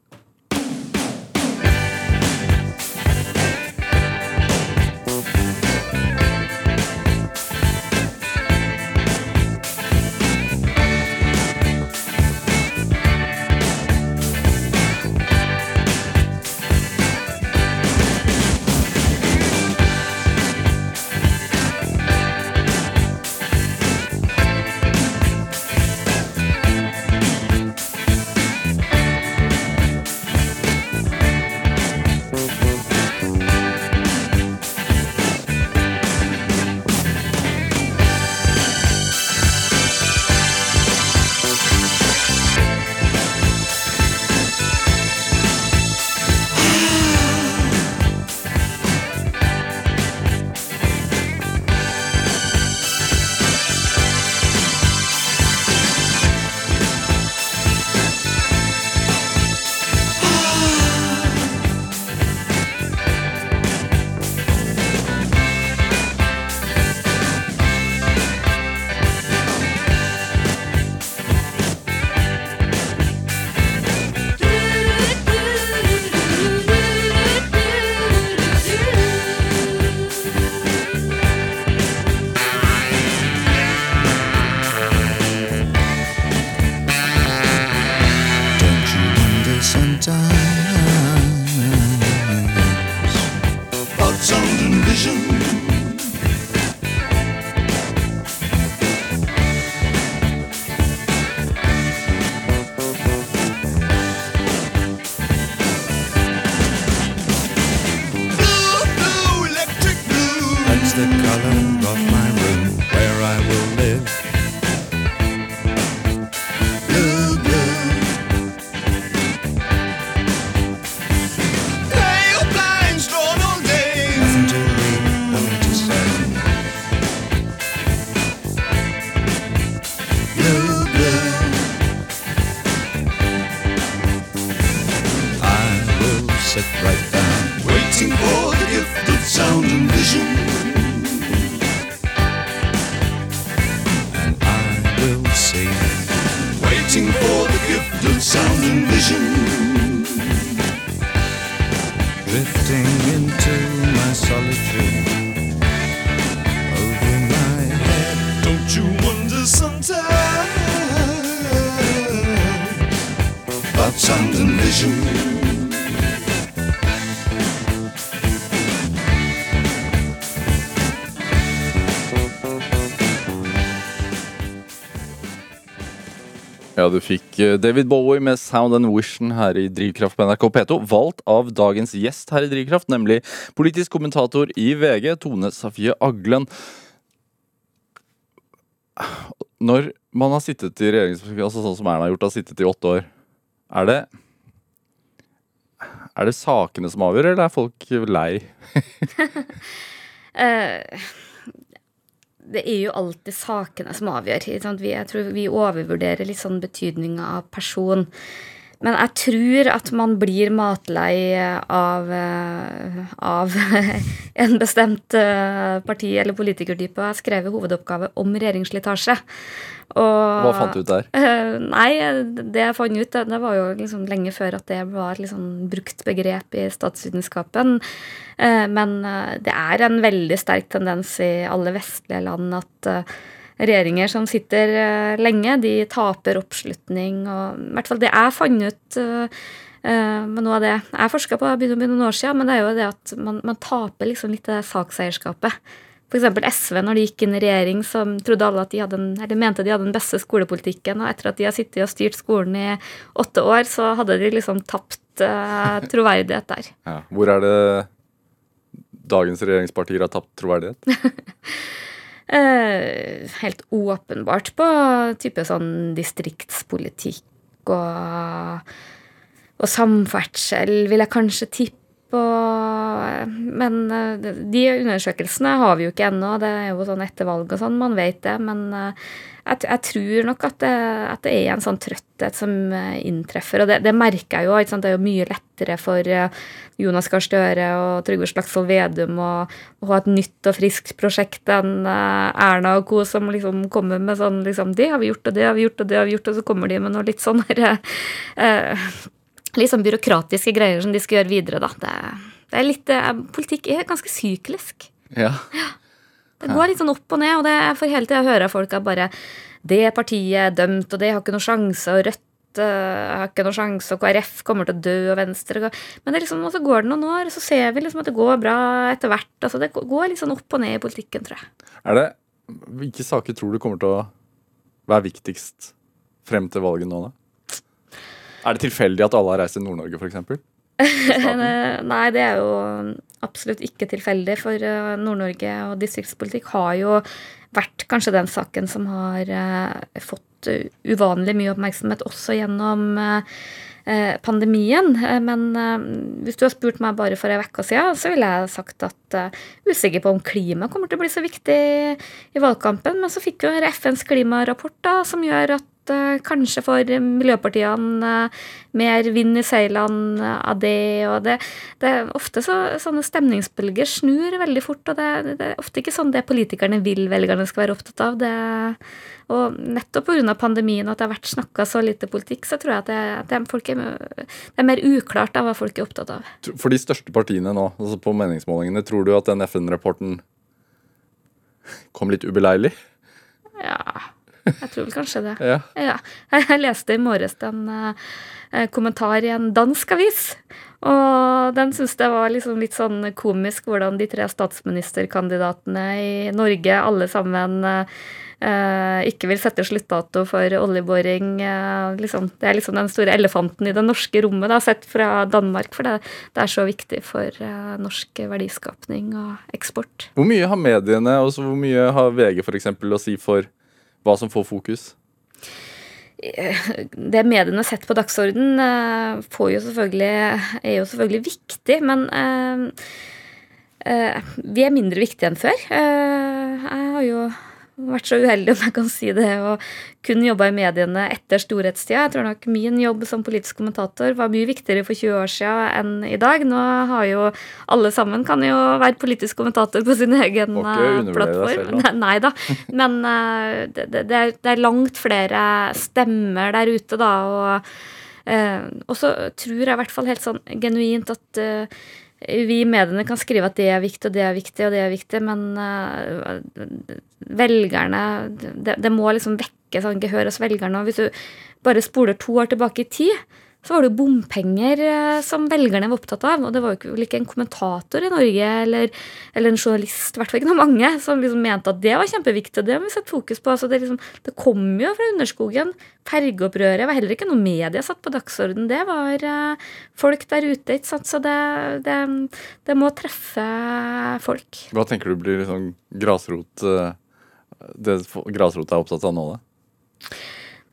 Ja, du fikk eh, David Bowie med 'Sound and Vision' her i Drivkraft på NRK P2. Valgt av dagens gjest her i Drivkraft, nemlig politisk kommentator i VG, Tone Safie Aglen. Når man har sittet i regjeringspartiet, altså sånn som Erna har gjort, har sittet i åtte år, er det Er det sakene som avgjør, eller er folk lei? uh, [LAUGHS] [LAUGHS] det er jo alltid sakene som avgjør. Vi, jeg tror vi overvurderer litt sånn betydninga av person. Men jeg tror at man blir matlei av, eh, av [LAUGHS] en bestemt eh, parti- eller politikertype. Jeg skrev hovedoppgave om regjeringsslitasje. Hva fant du ut der? [LAUGHS] Nei, det jeg fant ut, det var jo liksom lenge før at det var et liksom brukt begrep i statsvitenskapen. Uh, men det er en veldig sterk tendens i alle vestlige land at regjeringer som sitter lenge, de taper oppslutning. Og i hvert fall det jeg fant ut med noe av det jeg forska på, begynner å begynne noen år siden, men det er jo det at man, man taper liksom litt det sakseierskapet F.eks. SV, når de gikk inn i regjering, så trodde alle at de hadde en, eller mente de hadde den beste skolepolitikken. Og etter at de har sittet og styrt skolen i åtte år, så hadde de liksom tapt uh, [LAUGHS] troverdighet der. Ja. Hvor er det dagens regjeringspartier har tapt troverdighet? [LAUGHS] uh, helt åpenbart på type sånn distriktspolitikk og, og samferdsel, vil jeg kanskje tippe. Og, men eh, de undersøkelsene har vi jo ikke ennå. Det er jo sånn etter valg og sånn, man vet det. Men jeg, jeg, tror nok at det, at det, er en sånn trøtthet som eh, inntreffer. Og det, det merker jeg jo. Det er jo mye lettere for eh, Jonas Gahr Støre og Trygve Slagsvold Vedum å, å, ha et nytt og friskt prosjekt enn eh, Erna og co. som liksom kommer med sånn liksom, Det har vi gjort, og det har vi gjort, og det har vi gjort, og så kommer de med noe litt sånn uh, Litt sånn byråkratiske greier som de skal gjøre videre, da. Det, det er litt, politikk er ganske syklisk. Ja. ja. Det går litt sånn opp og ned, og det får hele tida høre folk at bare Det partiet er dømt, og det har ikke noen sjanse, og Rødt uh, har ikke noen sjanse, og KrF kommer til å dø, og Venstre Men det liksom, så går det noen år, og så ser vi liksom at det går bra etter hvert. Altså det går litt sånn opp og ned i politikken, tror jeg. Er det Hvilke saker tror du kommer til å være viktigst frem til valget nå, da? Er det tilfeldig at alle har reist til Nord-Norge, f.eks.? [LAUGHS] Nei, det er jo absolutt ikke tilfeldig. For eh, Nord-Norge og distriktspolitikk har jo vært kanskje den saken som har eh, fått uvanlig mye oppmerksomhet også gjennom eh, pandemien. Men hvis du har spurt meg bare for ei uke siden, så ville jeg sagt at usikker på om klima kommer til å bli så viktig i valgkampen. Men så fikk jo FNs klimarapport da, som gjør at kanskje får miljøpartiene uh, mer vind i seilene av det. Og det, det er ofte så, sånne stemningsbølger snur veldig fort, og det, det, er ofte ikke sånn det politikerne vil velgerne skal være opptatt av. Det, og nettopp pga. pandemien og at det har vært snakka så lite politikk, så tror jeg at, det, det, folk er, det er mer uklart av hva folk er opptatt av. For de største partiene nå, altså på meningsmålingene, tror du at den FN-rapporten kom litt ubeleilig? Ja jeg tror vel kanskje det. Ja. ja. Jeg leste i morges en uh, kommentar i en dansk avis. Og den syns jeg var liksom litt sånn komisk, hvordan de tre statsministerkandidatene i Norge alle sammen uh, ikke vil sette sluttdato for oljeboring. Uh, liksom, det er liksom den store elefanten i det norske rommet, da, sett fra Danmark. For det, det er så viktig for norsk verdiskapning og eksport. Hvor mye har mediene, og hvor mye har VG f.eks. å si for hva som får fokus? Det mediene setter på dagsorden, får jo er jo selvfølgelig viktig, men uh, vi er mindre viktige enn før. Jeg har jo vært så uheldig, om jeg kan si det, og kun jobba i mediene etter storhetstida. Jeg tror nok min jobb som politisk kommentator var mye viktigere for 20 år siden enn i dag. Nå har jo alle sammen kan jo være politisk kommentator på sin egen eh, plattform. Nei, [LAUGHS] nei, da. Men uh, det, det, det, er, langt flere stemmer der ute, da. Og, uh, og så tror jeg i hvert fall helt sånn genuint at uh, vi i mediene kan skrive at det er viktig, og det er viktig, og det er viktig, men uh, velgerne det, det, må liksom vekke sånn gehør hos velgerne. Og hvis du bare spoler to år tilbake i tid, så var det jo bompenger eh, som velgerne var opptatt av. Og det var jo ikke en kommentator i Norge eller, eller en journalist, i hvert fall ikke noen mange, som liksom mente at det var kjempeviktig, det har vi sett fokus på. Altså det, liksom, det kom jo fra underskogen. Fergeopprøret var heller ikke noe media satt på dagsorden. Det var uh, folk der ute, ikke sant. Så det, det, det, må treffe folk. Hva tenker du blir liksom grasrot uh, Det grasrota er opptatt av nå, da?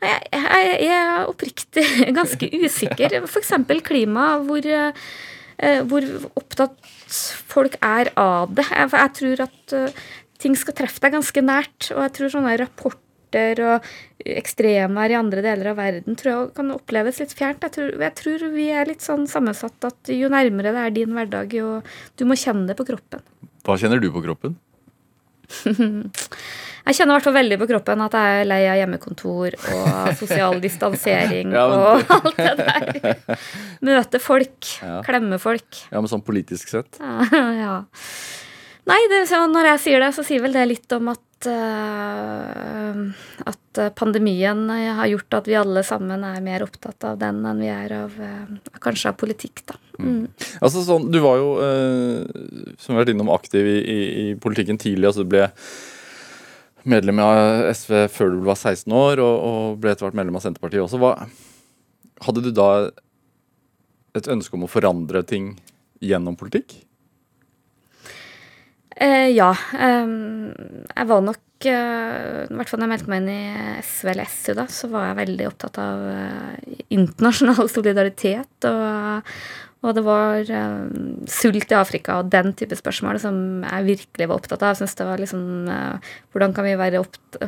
Jeg, er oppriktig [LAUGHS] ganske usikker. F.eks. klima, hvor, eh, hvor, opptatt folk er av det. For jeg tror at eh, ting skal treffe deg ganske nært. Og jeg tror sånne rapporter og ekstremvær i andre deler av verden tror jeg kan oppleves litt fjernt. Jeg tror, jeg tror vi er litt sånn sammensatt at jo nærmere det er din hverdag, jo du må kjenne det på kroppen. Hva kjenner du på kroppen? [LAUGHS] Jeg kjenner i hvert fall veldig på kroppen at jeg er lei av hjemmekontor og sosial distansering [LAUGHS] ja, og [LAUGHS] alt det der. Møte folk. Ja. Klemme folk. Ja, men sånn politisk sett? Ja. [LAUGHS] Nei, det, når jeg sier det, så sier vel det litt om at uh, at pandemien har gjort at vi alle sammen er mer opptatt av den enn vi er av uh, kanskje av politikk, da. Mm. Mm. Altså sånn, Du var jo, uh, som vi har vært innom, aktiv i, i, i politikken tidlig. altså du ble medlem av SV før du var 16 år, og, og ble etter hvert medlem av Senterpartiet også. Hva, hadde du da et ønske om å forandre ting gjennom politikk? Eh, ja. Um, jeg var nok uh, I hvert fall da jeg meldte meg inn i SV eller SU, da, så var jeg veldig opptatt av uh, internasjonal [LAUGHS] solidaritet. Og, og det var um, sult i Afrika og den type spørsmål som jeg virkelig var opptatt av. Jeg synes det var liksom uh, Hvordan kan vi være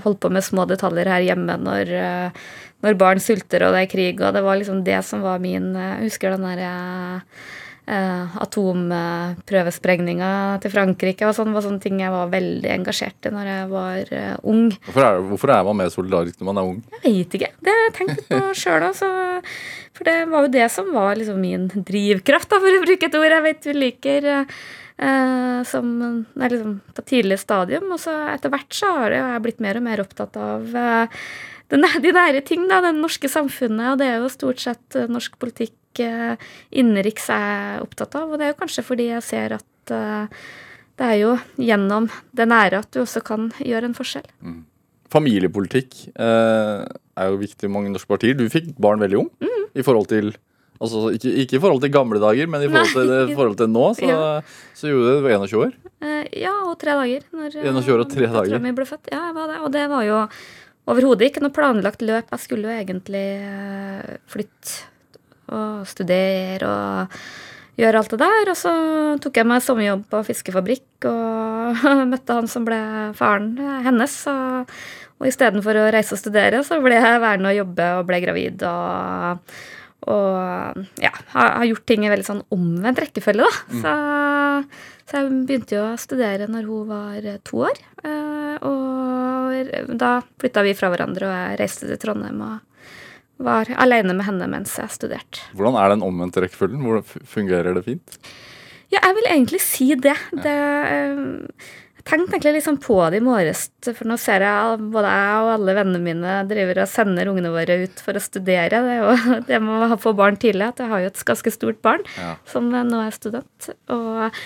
holdt på med små detaljer her hjemme når, når barn sulter og det er krig? Og det var liksom det som var min Jeg husker den derre atomprøvesprengninga til Frankrike og sånn var sånne ting jeg var veldig engasjert i når jeg var eh, ung. Hvorfor er, hvorfor er, man mer solidarisk når man er ung? Jeg veit ikke. Det har jeg tenkt på [LAUGHS] sjøl òg. For det var jo det som var liksom min drivkraft, da, for å bruke et ord jeg vet vi liker. Eh, som nei, liksom på tidlig stadium. Og så etter hvert så har jeg blitt mer og mer opptatt av eh, de nære ting, da, det norske samfunnet. Og det er jo stort sett eh, norsk politikk innenriks er opptatt av. Og det er jo kanskje fordi jeg ser at uh, det er jo gjennom det nære at du også kan gjøre en forskjell. Mm. Familiepolitikk eh, er jo viktig i mange norske partier. Du fikk barn veldig ung mm. i forhold til Altså, ikke, ikke, i forhold til gamle dager, men i forhold til, forhold til nå, [LAUGHS] så, ja. så, gjorde du det 21 år? Uh, ja, og tre dager. Når 21 år og tre dager. min ble født. Ja, jeg var det. Og det var jo overhodet ikke noe planlagt løp. Jeg skulle jo egentlig flytte og studere og gjøre alt det der. Og så tok jeg meg sommerjobb på fiskefabrikk og [LAUGHS] møtte han som ble faren hennes. Og, og istedenfor å reise og studere, så ble jeg værende og jobbe og ble gravid. og og ja, har, har gjort ting i veldig sånn omvendt rekkefølge, da. Mm. Så, så, jeg begynte jo å studere når hun var to år. Eh, og da flytta vi fra hverandre, og jeg reiste til Trondheim og var alene med henne mens jeg studerte. Hvordan er den omvendte rekkefølgen? Hvordan fungerer det fint? Ja, jeg vil egentlig si det. det eh, jeg tenkte egentlig liksom på det i morges, for nå ser jeg både jeg og alle vennene mine driver og sender ungene våre ut for å studere. Det, er jo, [LAUGHS] det med å få barn tidlig, at jeg har jo et ganske stort barn ja. som nå er student. Og,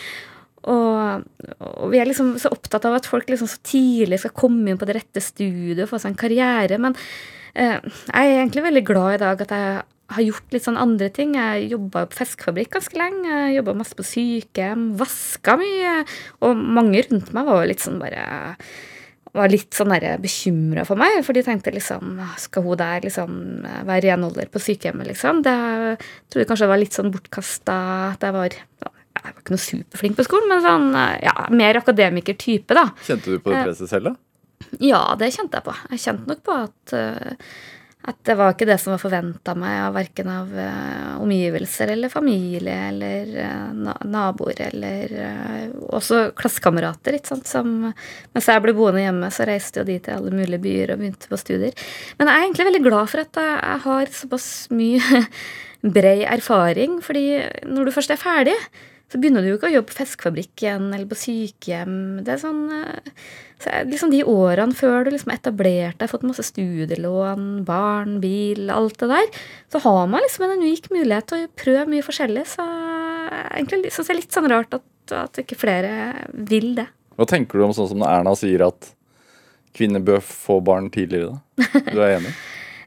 og, og, vi er liksom så opptatt av at folk liksom så tidlig skal komme inn på det rette studiet og få seg en karriere. men Eh, jeg er egentlig veldig glad i dag at jeg har gjort litt sånn andre ting. Jeg jobba på fiskefabrikk ganske lenge. Jobba masse på sykehjem. Vaska mye. Og mange rundt meg var litt sånn bare var litt sånn bekymra for meg, for de tenkte liksom Skal hun der liksom være renholder på sykehjemmet, liksom? Det jeg trodde kanskje det var litt sånn bortkasta at jeg var Jeg var ikke noe superflink på skolen, men sånn ja, mer akademikertype, da. Kjente du på det presset selv, da? Ja, det kjente jeg på. Jeg kjente nok på at, uh, at det var ikke det som var forventa meg av verken av uh, omgivelser eller familie eller uh, naboer eller også klassekamerater, mens jeg ble boende hjemme, så reiste jo de til alle mulige byer og begynte på studier. Men jeg er egentlig veldig glad for at jeg har såpass mye [LAUGHS] brei erfaring, fordi når du først er ferdig, så begynner du jo ikke å jobbe på fiskefabrikk igjen eller på sykehjem. Det er sånn så liksom De årene før du liksom etablerte deg, fått masse studielån, barn, bil, alt det der, så har man liksom en unik mulighet til å prøve mye forskjellig. Så egentlig syns jeg det er litt sånn rart at, at ikke flere vil det. Hva tenker du om sånn som Erna sier at kvinner bør få barn tidligere, da? Du er enig? [LAUGHS]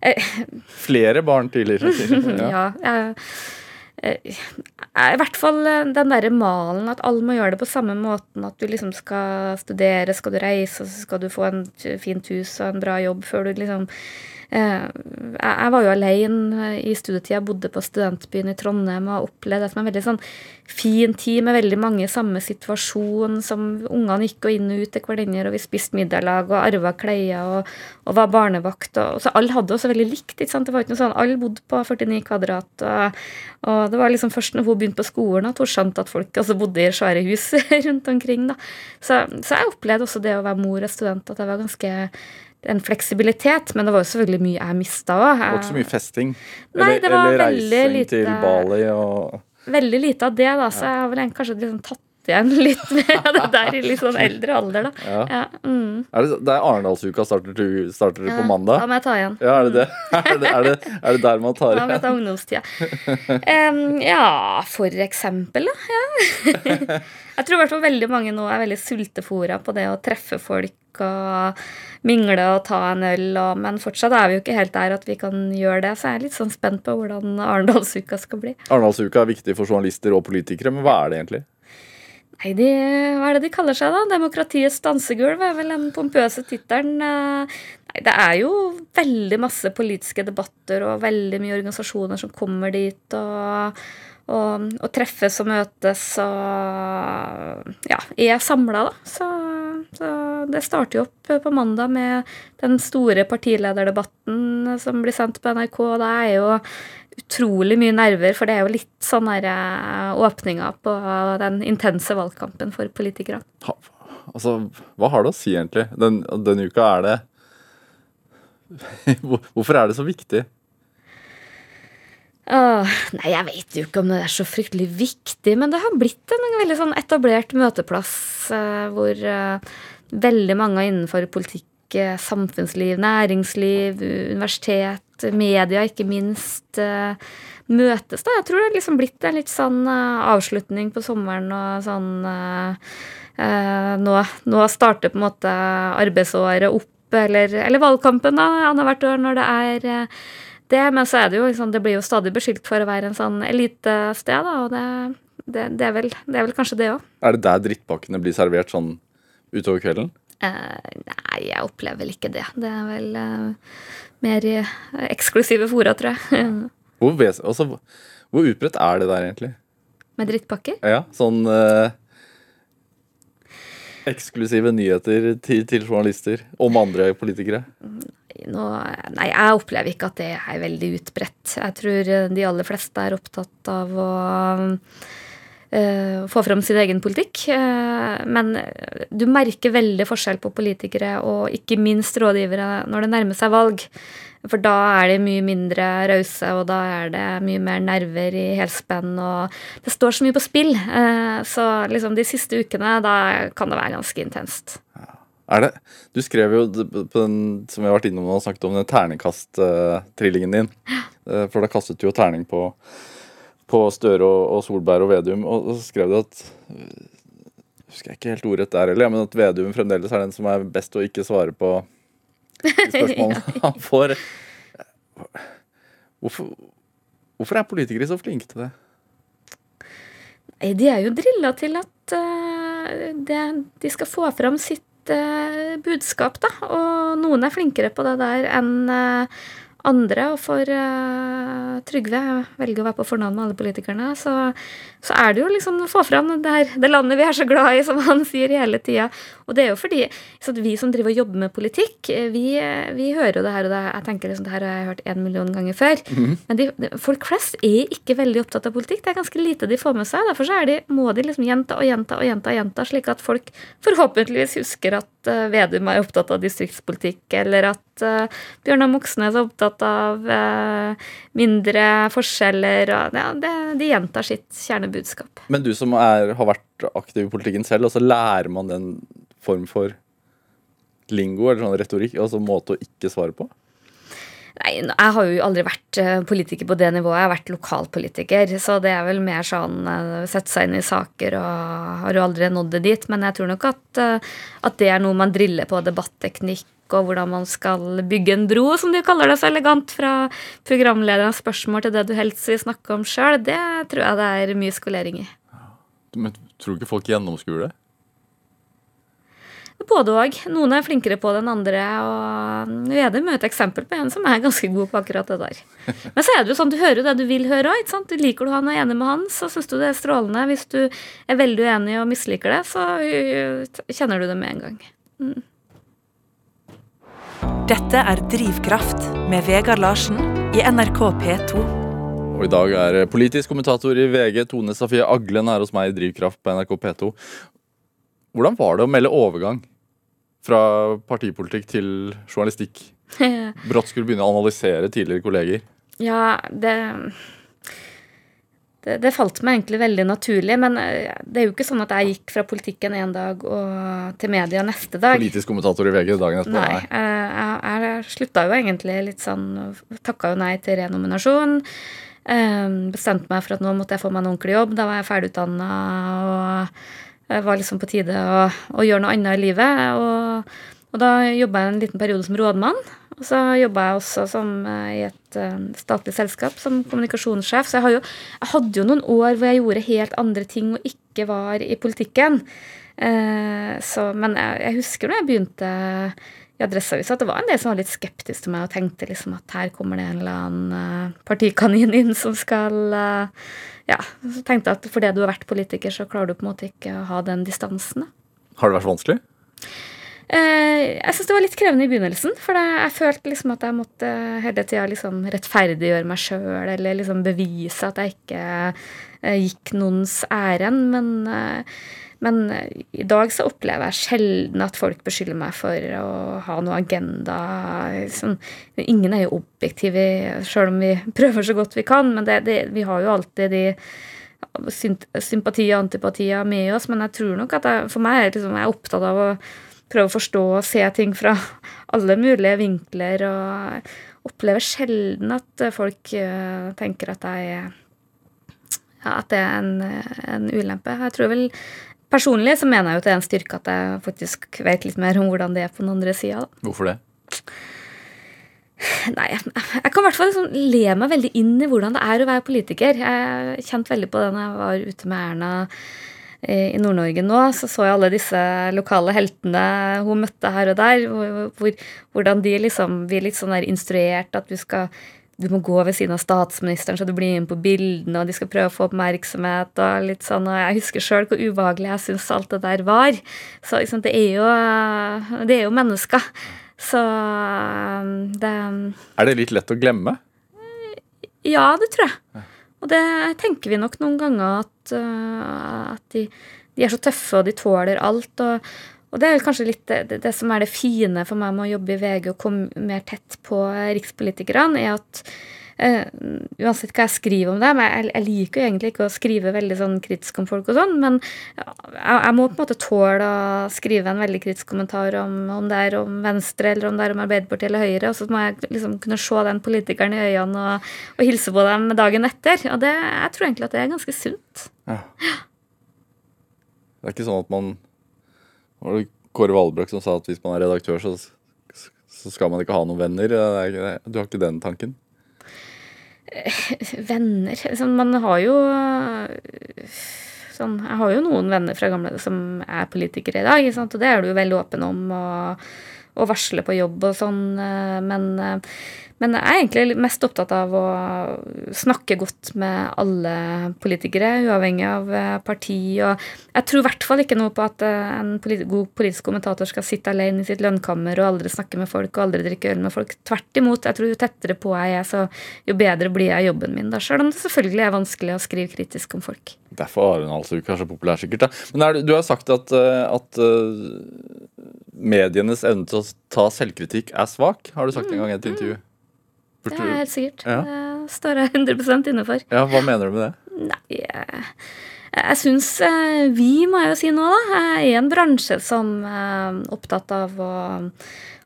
Eh, Flere barn tidligere? [LAUGHS] ja. ja jeg, Eh, i hvert fall eh, den derre malen at alle må gjøre det på samme måten. At du liksom skal studere, skal du reise, så skal du få en fint hus og en bra jobb før du liksom jeg var jo alene i studietida, bodde på studentbyen i Trondheim og opplevde det som en veldig sånn fin tid med veldig mange i samme situasjon. som Ungene gikk og inn og ut til hverandre, og vi spiste middag og arva klær og, og, var barnevakt. Og, så alle hadde også veldig likt. ikke sant? Det var ikke noe sånn, Alle bodde på 49 kvadrat. Og, og det var liksom først når hun begynte på skolen at hun skjønte at folk altså, bodde i svære hus [LAUGHS] rundt omkring. da. Så, så jeg opplevde også det å være mor og student at jeg var ganske en fleksibilitet, men det var jo selvfølgelig mye jeg mista òg. Det var ikke så mye festing? Nei, eller, eller reising lite, til Bali og Veldig lite av det, da. Så jeg har vel kanskje liksom tatt igjen [LAUGHS] litt med det der i litt sånn eldre alder, da. Ja. Ja, mm. Er det, det er Arendalsuka starter, du- starter på mandag? Da må jeg ta igjen. Ja, er det det? [LAUGHS] Er det, er det, er det der man tar Ja, Da må jeg er ungdomstida. Um, ja, for eksempel, da. Ja. [LAUGHS] Jeg tror i hvert fall veldig mange nå er veldig sultefòra på det å treffe folk og mingle og ta en øl, og, men fortsatt er vi jo ikke helt der at vi kan gjøre det. Så jeg er litt sånn spent på hvordan Arendalsuka skal bli. Arendalsuka er viktig for journalister og politikere, men hva er det egentlig? Nei, de, hva er det de kaller seg, da? Demokratiets dansegulv er vel den pompøse tittelen. Nei, det er jo veldig masse politiske debatter og veldig mye organisasjoner som kommer dit og, og, og treffes og møtes og ja, er samla, da. Så, så det starter jo opp på mandag med den store partilederdebatten som blir sendt på NRK. og Det er jo utrolig mye nerver, for det er jo litt sånn eh, åpninga på den intense valgkampen for politikere. Ha, altså, hva har det å si egentlig? Den, denne uka er det [LAUGHS] Hvorfor er det så viktig? Åh, nei, jeg vet jo ikke om det er så fryktelig viktig, men det har blitt en veldig sånn etablert møteplass eh, hvor eh, veldig mange innenfor politikk, eh, samfunnsliv, næringsliv, universitet, media ikke minst, eh, møtes. da. Jeg tror det har liksom blitt en litt sånn eh, avslutning på sommeren og sånn eh, nå, nå starter på en måte arbeidsåret opp, eller, eller valgkampen da, annethvert år når det er det, men så er det jo liksom, det blir jo stadig beskyldt for å være en sånn elitested, da, og det, det, det, er, vel, det er vel kanskje det òg. Er det der drittpakkene blir servert sånn utover kvelden? Uh, nei, jeg opplever vel ikke det. Det er vel eh, mer i eh, eksklusive fora, tror jeg. [LAUGHS] Hvor, altså, hvor utbredt er det der egentlig? Med drittpakker. Ja, sånn eh, Eksklusive nyheter til, til journalister om andre politikere. Nå, nei, jeg opplever ikke at det er veldig utbredt. Jeg tror eh, de aller fleste er opptatt av å få fram sin egen politikk. Eh, men du merker veldig forskjell på politikere og ikke minst rådgivere når det nærmer seg valg. For da er de mye mindre rause, og da er det mye mer nerver i helspenn. Og det står så mye på spill. Eh, så liksom de siste ukene, da kan det være ganske intenst. Er det? Du skrev jo på den som vi har vært innom og snakket om den terningkast-trillingen din. Eh, For da kastet du jo terning på, på Støre og, og Solberg og Vedum, og så skrev du at øh, Husker jeg ikke helt ordrett der heller, men at Vedum fremdeles er den som er best å ikke svare på de spørsmålene [LAUGHS] han får. Hvorfor, hvorfor er politikere så flinke til det? Nei, de er jo drilla til at uh, det, de skal få fram sitt uh, budskap, da. Og noen er flinkere på det der enn eh, andre. Og for uh, Trygve, velger å være på fornavn med alle politikerne, så, så er det jo liksom å få fram det, her, det landet vi er så glad i, som han [LAUGHS] sier hele tida. Og det er jo fordi vi som driver og jobber med politikk, eh, vi, vi hører jo det her, og det, jeg tenker liksom det her har jeg hørt en million ganger før. Men de, folk flest er ikke veldig opptatt av politikk. Det er ganske lite de får med seg. Derfor så er de, må de liksom gjenta og gjenta og gjenta, og gjenta, slik at folk forhåpentligvis husker at eh, Vedum er opptatt av distriktspolitikk, eller at uh, Bjørnar Moxnes er opptatt av uh, mindre forskjeller. Og, ja, det, de gjentar sitt kjernebudskap. Men du som er, har vært aktiv i politikken selv, og så lærer man den form for lingo eller sånn retorikk, altså måte å ikke svare på? Nei, jeg har jo aldri vært eh, politiker på det nivået. Jeg har vært lokalpolitiker. Så det er vel mer sånn eh, sette seg inn i saker og har jo aldri nådd det dit. Men jeg tror nok at, eh, at det er noe man driller på debatteknikk og hvordan man skal bygge en bro, som de kaller det så elegant, fra programlederens spørsmål til det du helst vil snakke om sjøl. Det tror jeg det er mye skolering i. Men tror du ikke folk gjennomskuer det? Både òg. Noen er flinkere på det enn andre. og Vedum er et eksempel på en som er ganske god på akkurat det der. [LAUGHS] Men så er det jo sånn, du hører jo det du vil høre òg. Liker du han og er enig med han, så syns du det er strålende. Hvis du er veldig uenig og misliker det, så øh, kjenner du det med en gang. Dette er Drivkraft med Vegard Larsen i NRK P2. Og i dag er politisk kommentator i VG, Tone Safie Aglen, her hos meg i Drivkraft på NRK P2. Hvordan var det å melde overgang fra partipolitikk til journalistikk? [LAUGHS] Brått skulle begynne å analysere tidligere kolleger. Ja, det det, det, falt meg egentlig veldig naturlig. Men eh, det er jo ikke sånn at jeg gikk fra politikken en dag og til media neste dag. Politisk kommentator i VG dagen etterpå? Nei. Eh, jeg, jeg slutta jo egentlig litt sånn Takka jo nei til renominasjon. Eh, bestemte meg for at nå måtte jeg få meg en ordentlig jobb. Da var jeg ferdigutdanna og var liksom på tide å, å gjøre noe annet i livet. Og, og da jobba jeg en liten periode som rådmann. Og så jobba jeg også som, eh, i et uh, statlig selskap som kommunikasjonssjef. Så jeg, jo, jeg, hadde jo noen år hvor jeg gjorde helt andre ting og ikke var i politikken. Eh, så, men jeg, jeg, husker når jeg begynte i Adresseavisa at det var en del som var litt skeptisk til meg og tenkte liksom at her kommer det en eller annen uh, partikanin inn som skal Ja, så tenkte jeg at fordi du har vært politiker, så klarer du på en måte ikke å ha den distansen. Har det vært vanskelig? Eh, jeg syns det var litt krevende i begynnelsen. For jeg følte liksom at jeg måtte hele tida liksom rettferdiggjøre meg sjøl, eller liksom bevise at jeg ikke eh, gikk noens ærend. Men, eh, men i dag så opplever jeg sjelden at folk beskylder meg for å ha noe agenda. Sånn, ingen er jo objektive, sjøl om vi [LAUGHS] prøver så godt vi kan. Men det, det, vi har jo alltid de sympati og antipatier med oss. Men jeg tror nok at jeg, for meg er liksom, jeg er opptatt av å prøve å forstå og se ting fra alle mulige vinkler. Og opplever sjelden at folk uh, tenker at, jeg, ja, at det er en, en, ulempe. Jeg tror vel Personlig så mener jeg jo at det er en styrke at jeg faktisk vet litt mer om hvordan det er på den andre sida. Hvorfor det? Nei, jeg, jeg kan i hvert fall liksom le meg veldig inn i hvordan det er å være politiker. Jeg kjente veldig på det når jeg var ute med Erna i Nord-Norge nå, så så jeg alle disse lokale heltene hun møtte her og der. Hvor, hvordan de liksom blir litt sånn der instruert at du skal du må gå ved siden av statsministeren så du blir med på bildene, og de skal prøve å få oppmerksomhet. og litt sånn, og Jeg husker sjøl hvor ubehagelig jeg syns alt det der var. Så liksom, det, er jo, det er jo mennesker. Så det Er det litt lett å glemme? Ja, det tror jeg. Og det tenker vi nok noen ganger at, uh, at de, de, er så tøffe, og de tåler alt. Og, og det er kanskje litt det, det, som er det fine for meg med å jobbe i VG og komme mer tett på rikspolitikerne, er at Uh, uansett hva jeg skriver om dem. Jeg, jeg, liker jo egentlig ikke å skrive veldig sånn kritisk om folk og sånn, men jeg, jeg, må på en måte tåle å skrive en veldig kritisk kommentar om, om det er om Venstre eller om det er om Arbeiderpartiet eller Høyre, og så må jeg liksom kunne se den politikeren i øynene og, og hilse på dem dagen etter. Og det, jeg tror egentlig at det er ganske sunt. Ja. Det er ikke sånn at man Var det Kåre Valbrok som sa at hvis man er redaktør, så, så skal man ikke ha noen venner? Du har ikke den tanken? [LAUGHS] Venner sånn, Man har jo sånn, Jeg har jo noen venner fra gamle som er politikere i dag, og det er du jo veldig åpen om. og å varsle på jobb og sånn, eh, men, eh, men, jeg er egentlig mest opptatt av å snakke godt med alle politikere, uavhengig av eh, parti. Og jeg tror i hvert fall ikke noe på at en god politisk kommentator skal sitte alene i sitt lønnkammer og aldri snakke med folk og aldri drikke øl med folk. Tvert imot. Jeg tror jo tettere på jeg er, så jo bedre blir jeg i jobben min. da, Selv om det selvfølgelig er vanskelig å skrive kritisk om folk. Derfor er hun altså ikke så populær, sikkert. da. Men er, du har sagt at, at medienes evne til å ta selvkritikk er svak, har du sagt en gang i et intervju. Det er helt sikkert. Ja. Det står jeg 100 inne for. Ja, Hva mener du med det? Nei, jeg, jeg syns eh, vi, må jeg jo si nå, da, er en bransje som er opptatt av å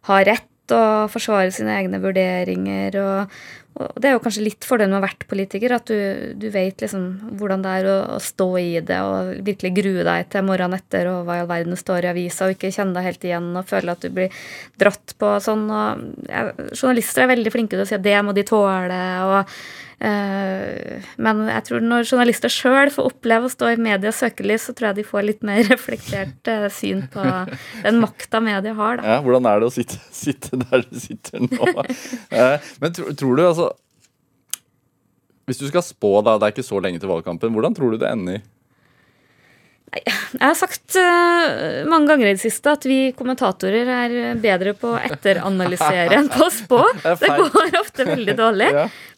ha rett og forsvare sine egne vurderinger og, og det er jo kanskje litt fordelen med å ha politiker, at du, du vet liksom hvordan det er å, å, stå i det og virkelig grue deg til morgenen etter og hva i all verden står i avisa, og ikke kjenne deg helt igjen og føle at du blir dratt på sånn. Og, ja, journalister er veldig flinke til å si at det må de tåle. og men jeg tror når journalister sjøl får oppleve å stå i medias søkelys, så tror jeg de får litt mer [LAUGHS] reflektert eh, syn på den makta media har. Da. Ja, hvordan er det å sitte, [LAUGHS] sitte der du sitter nå? Eh, men tror, tror du altså Hvis du skal spå, da, det er ikke så lenge til valgkampen, hvordan tror du det ender? Jeg har sagt mange ganger i det siste at vi kommentatorer er bedre på å etteranalysere enn på å spå. [LAUGHS] Det går ofte veldig dårlig.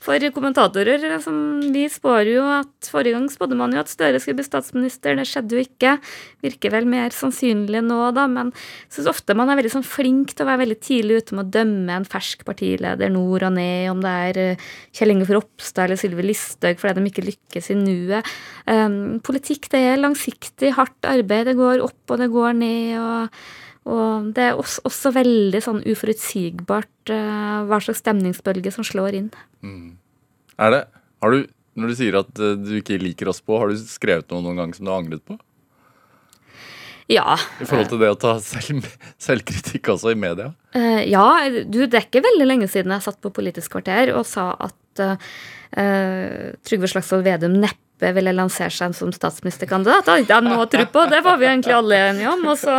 For kommentatorer. Som vi spår jo at Forrige gang spådde man jo at Støre skulle bli statsminister, det skjedde jo ikke. Virker vel mer sannsynlig nå, da, men jeg syns ofte man er veldig sånn flink til å være veldig tidlig ute med å dømme en fersk partileder nord og ned, om det er eh, Kjell Inge Ropstad eller Sylvi Listhaug fordi de ikke lykkes i nuet. Um, politikk det er langsiktig, hardt arbeid. Det går opp og det går ned. og og det er også, også veldig sånn uforutsigbart uh, hva slags stemningsbølge som slår inn. Mm. Er det Har du, når du sier at uh, du ikke liker oss på, har du skrevet noe noen gang som du har angret på? Ja. I forhold til det å ta selv, selvkritikk også i media? Uh, ja. Du, det er ikke veldig lenge siden jeg satt på Politisk kvarter og sa at Trygve Slagsvold Vedum neppe Frp ville lansere seg som statsministerkandidat. Det hadde han noe tro på, det var vi egentlig alle enige om. Og så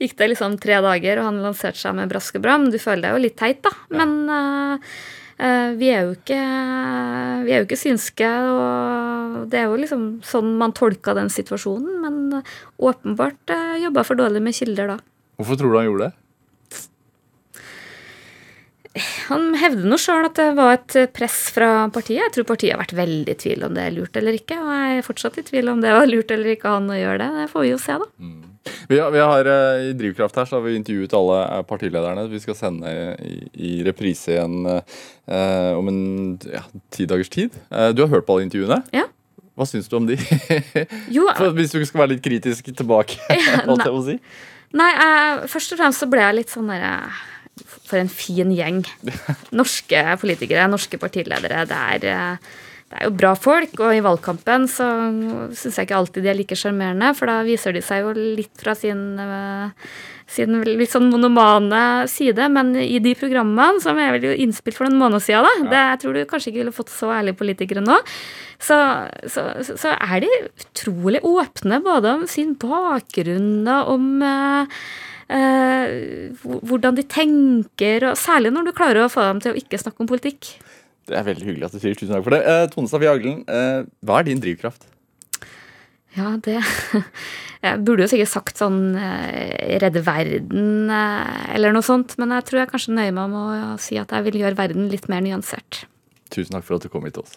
gikk det liksom tre dager, og han lanserte seg med brask og bram. Du føler deg jo litt teit, da. Men uh, uh, vi er jo ikke vi er jo ikke synske, og det er jo liksom sånn man tolka den situasjonen. Men uh, åpenbart uh, jobba for dårlig med kilder da. Hvorfor tror du han gjorde det? Han hevder nå sjøl at det var et press fra partiet. Jeg tror partiet har vært veldig i tvil om det er lurt eller ikke. Og jeg er fortsatt i tvil om det var lurt eller ikke han å gjøre det. Det får vi jo se, da. Mm. Vi, har, vi har, eh, I Drivkraft her så har vi intervjuet alle eh, partilederne. Vi skal sende i, i reprise igjen eh, om en ja, ti dagers tid. Eh, du har hørt på alle intervjuene? Ja. Hva syns du om de? [LAUGHS] jo, hvis du skal være litt kritisk tilbake, [LAUGHS] holdt jeg på å si. Nei, eh, først og fremst så ble jeg litt sånn derre for en fin gjeng. [LAUGHS] Norske politikere, norske partiledere. Det er, eh, det er jo bra folk, og i valgkampen så syns jeg ikke alltid de er like sjarmerende, for da viser de seg jo litt fra sin, eh, sin litt sånn monomane side. Men i de programmene, som er vel innspilt for noen måneder siden, da, det, jeg tror du kanskje ikke ville fått så ærlige politikere nå, så, så, så, er de utrolig åpne både om sin bakgrunn og om uh, eh, hvordan de tenker, og særlig når du klarer å få dem til å ikke snakke om politikk. Det er veldig hyggelig at du sier tusen takk for det. Eh, Tone Safie Aglen, eh, hva er din drivkraft? Ja, det [LAUGHS] Jeg burde jo sikkert sagt sånn eh, redde verden eh, eller noe sånt, men jeg tror jeg kanskje nøyer meg med å si at jeg vil gjøre verden litt mer nyansert. Tusen takk for at du kom hit til oss.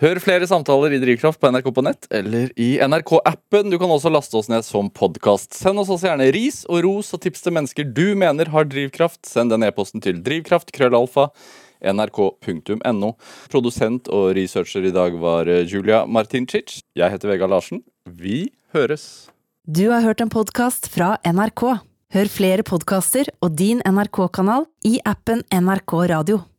Hør flere samtaler i Drivkraft på NRK på nett eller i NRK-appen. Du kan også laste oss ned som podkast. Send oss også gjerne ris og ros og tips til mennesker du mener har drivkraft. Send den e-posten til drivkraftkrøllalfa nrk.no. Produsent og researcher i dag var eh, Julia Martincic. Jeg heter Vega Larsen. Vi høres. Du har hørt en podkast fra NRK. Hør flere podkaster og din NRK-kanal i appen NRK Radio.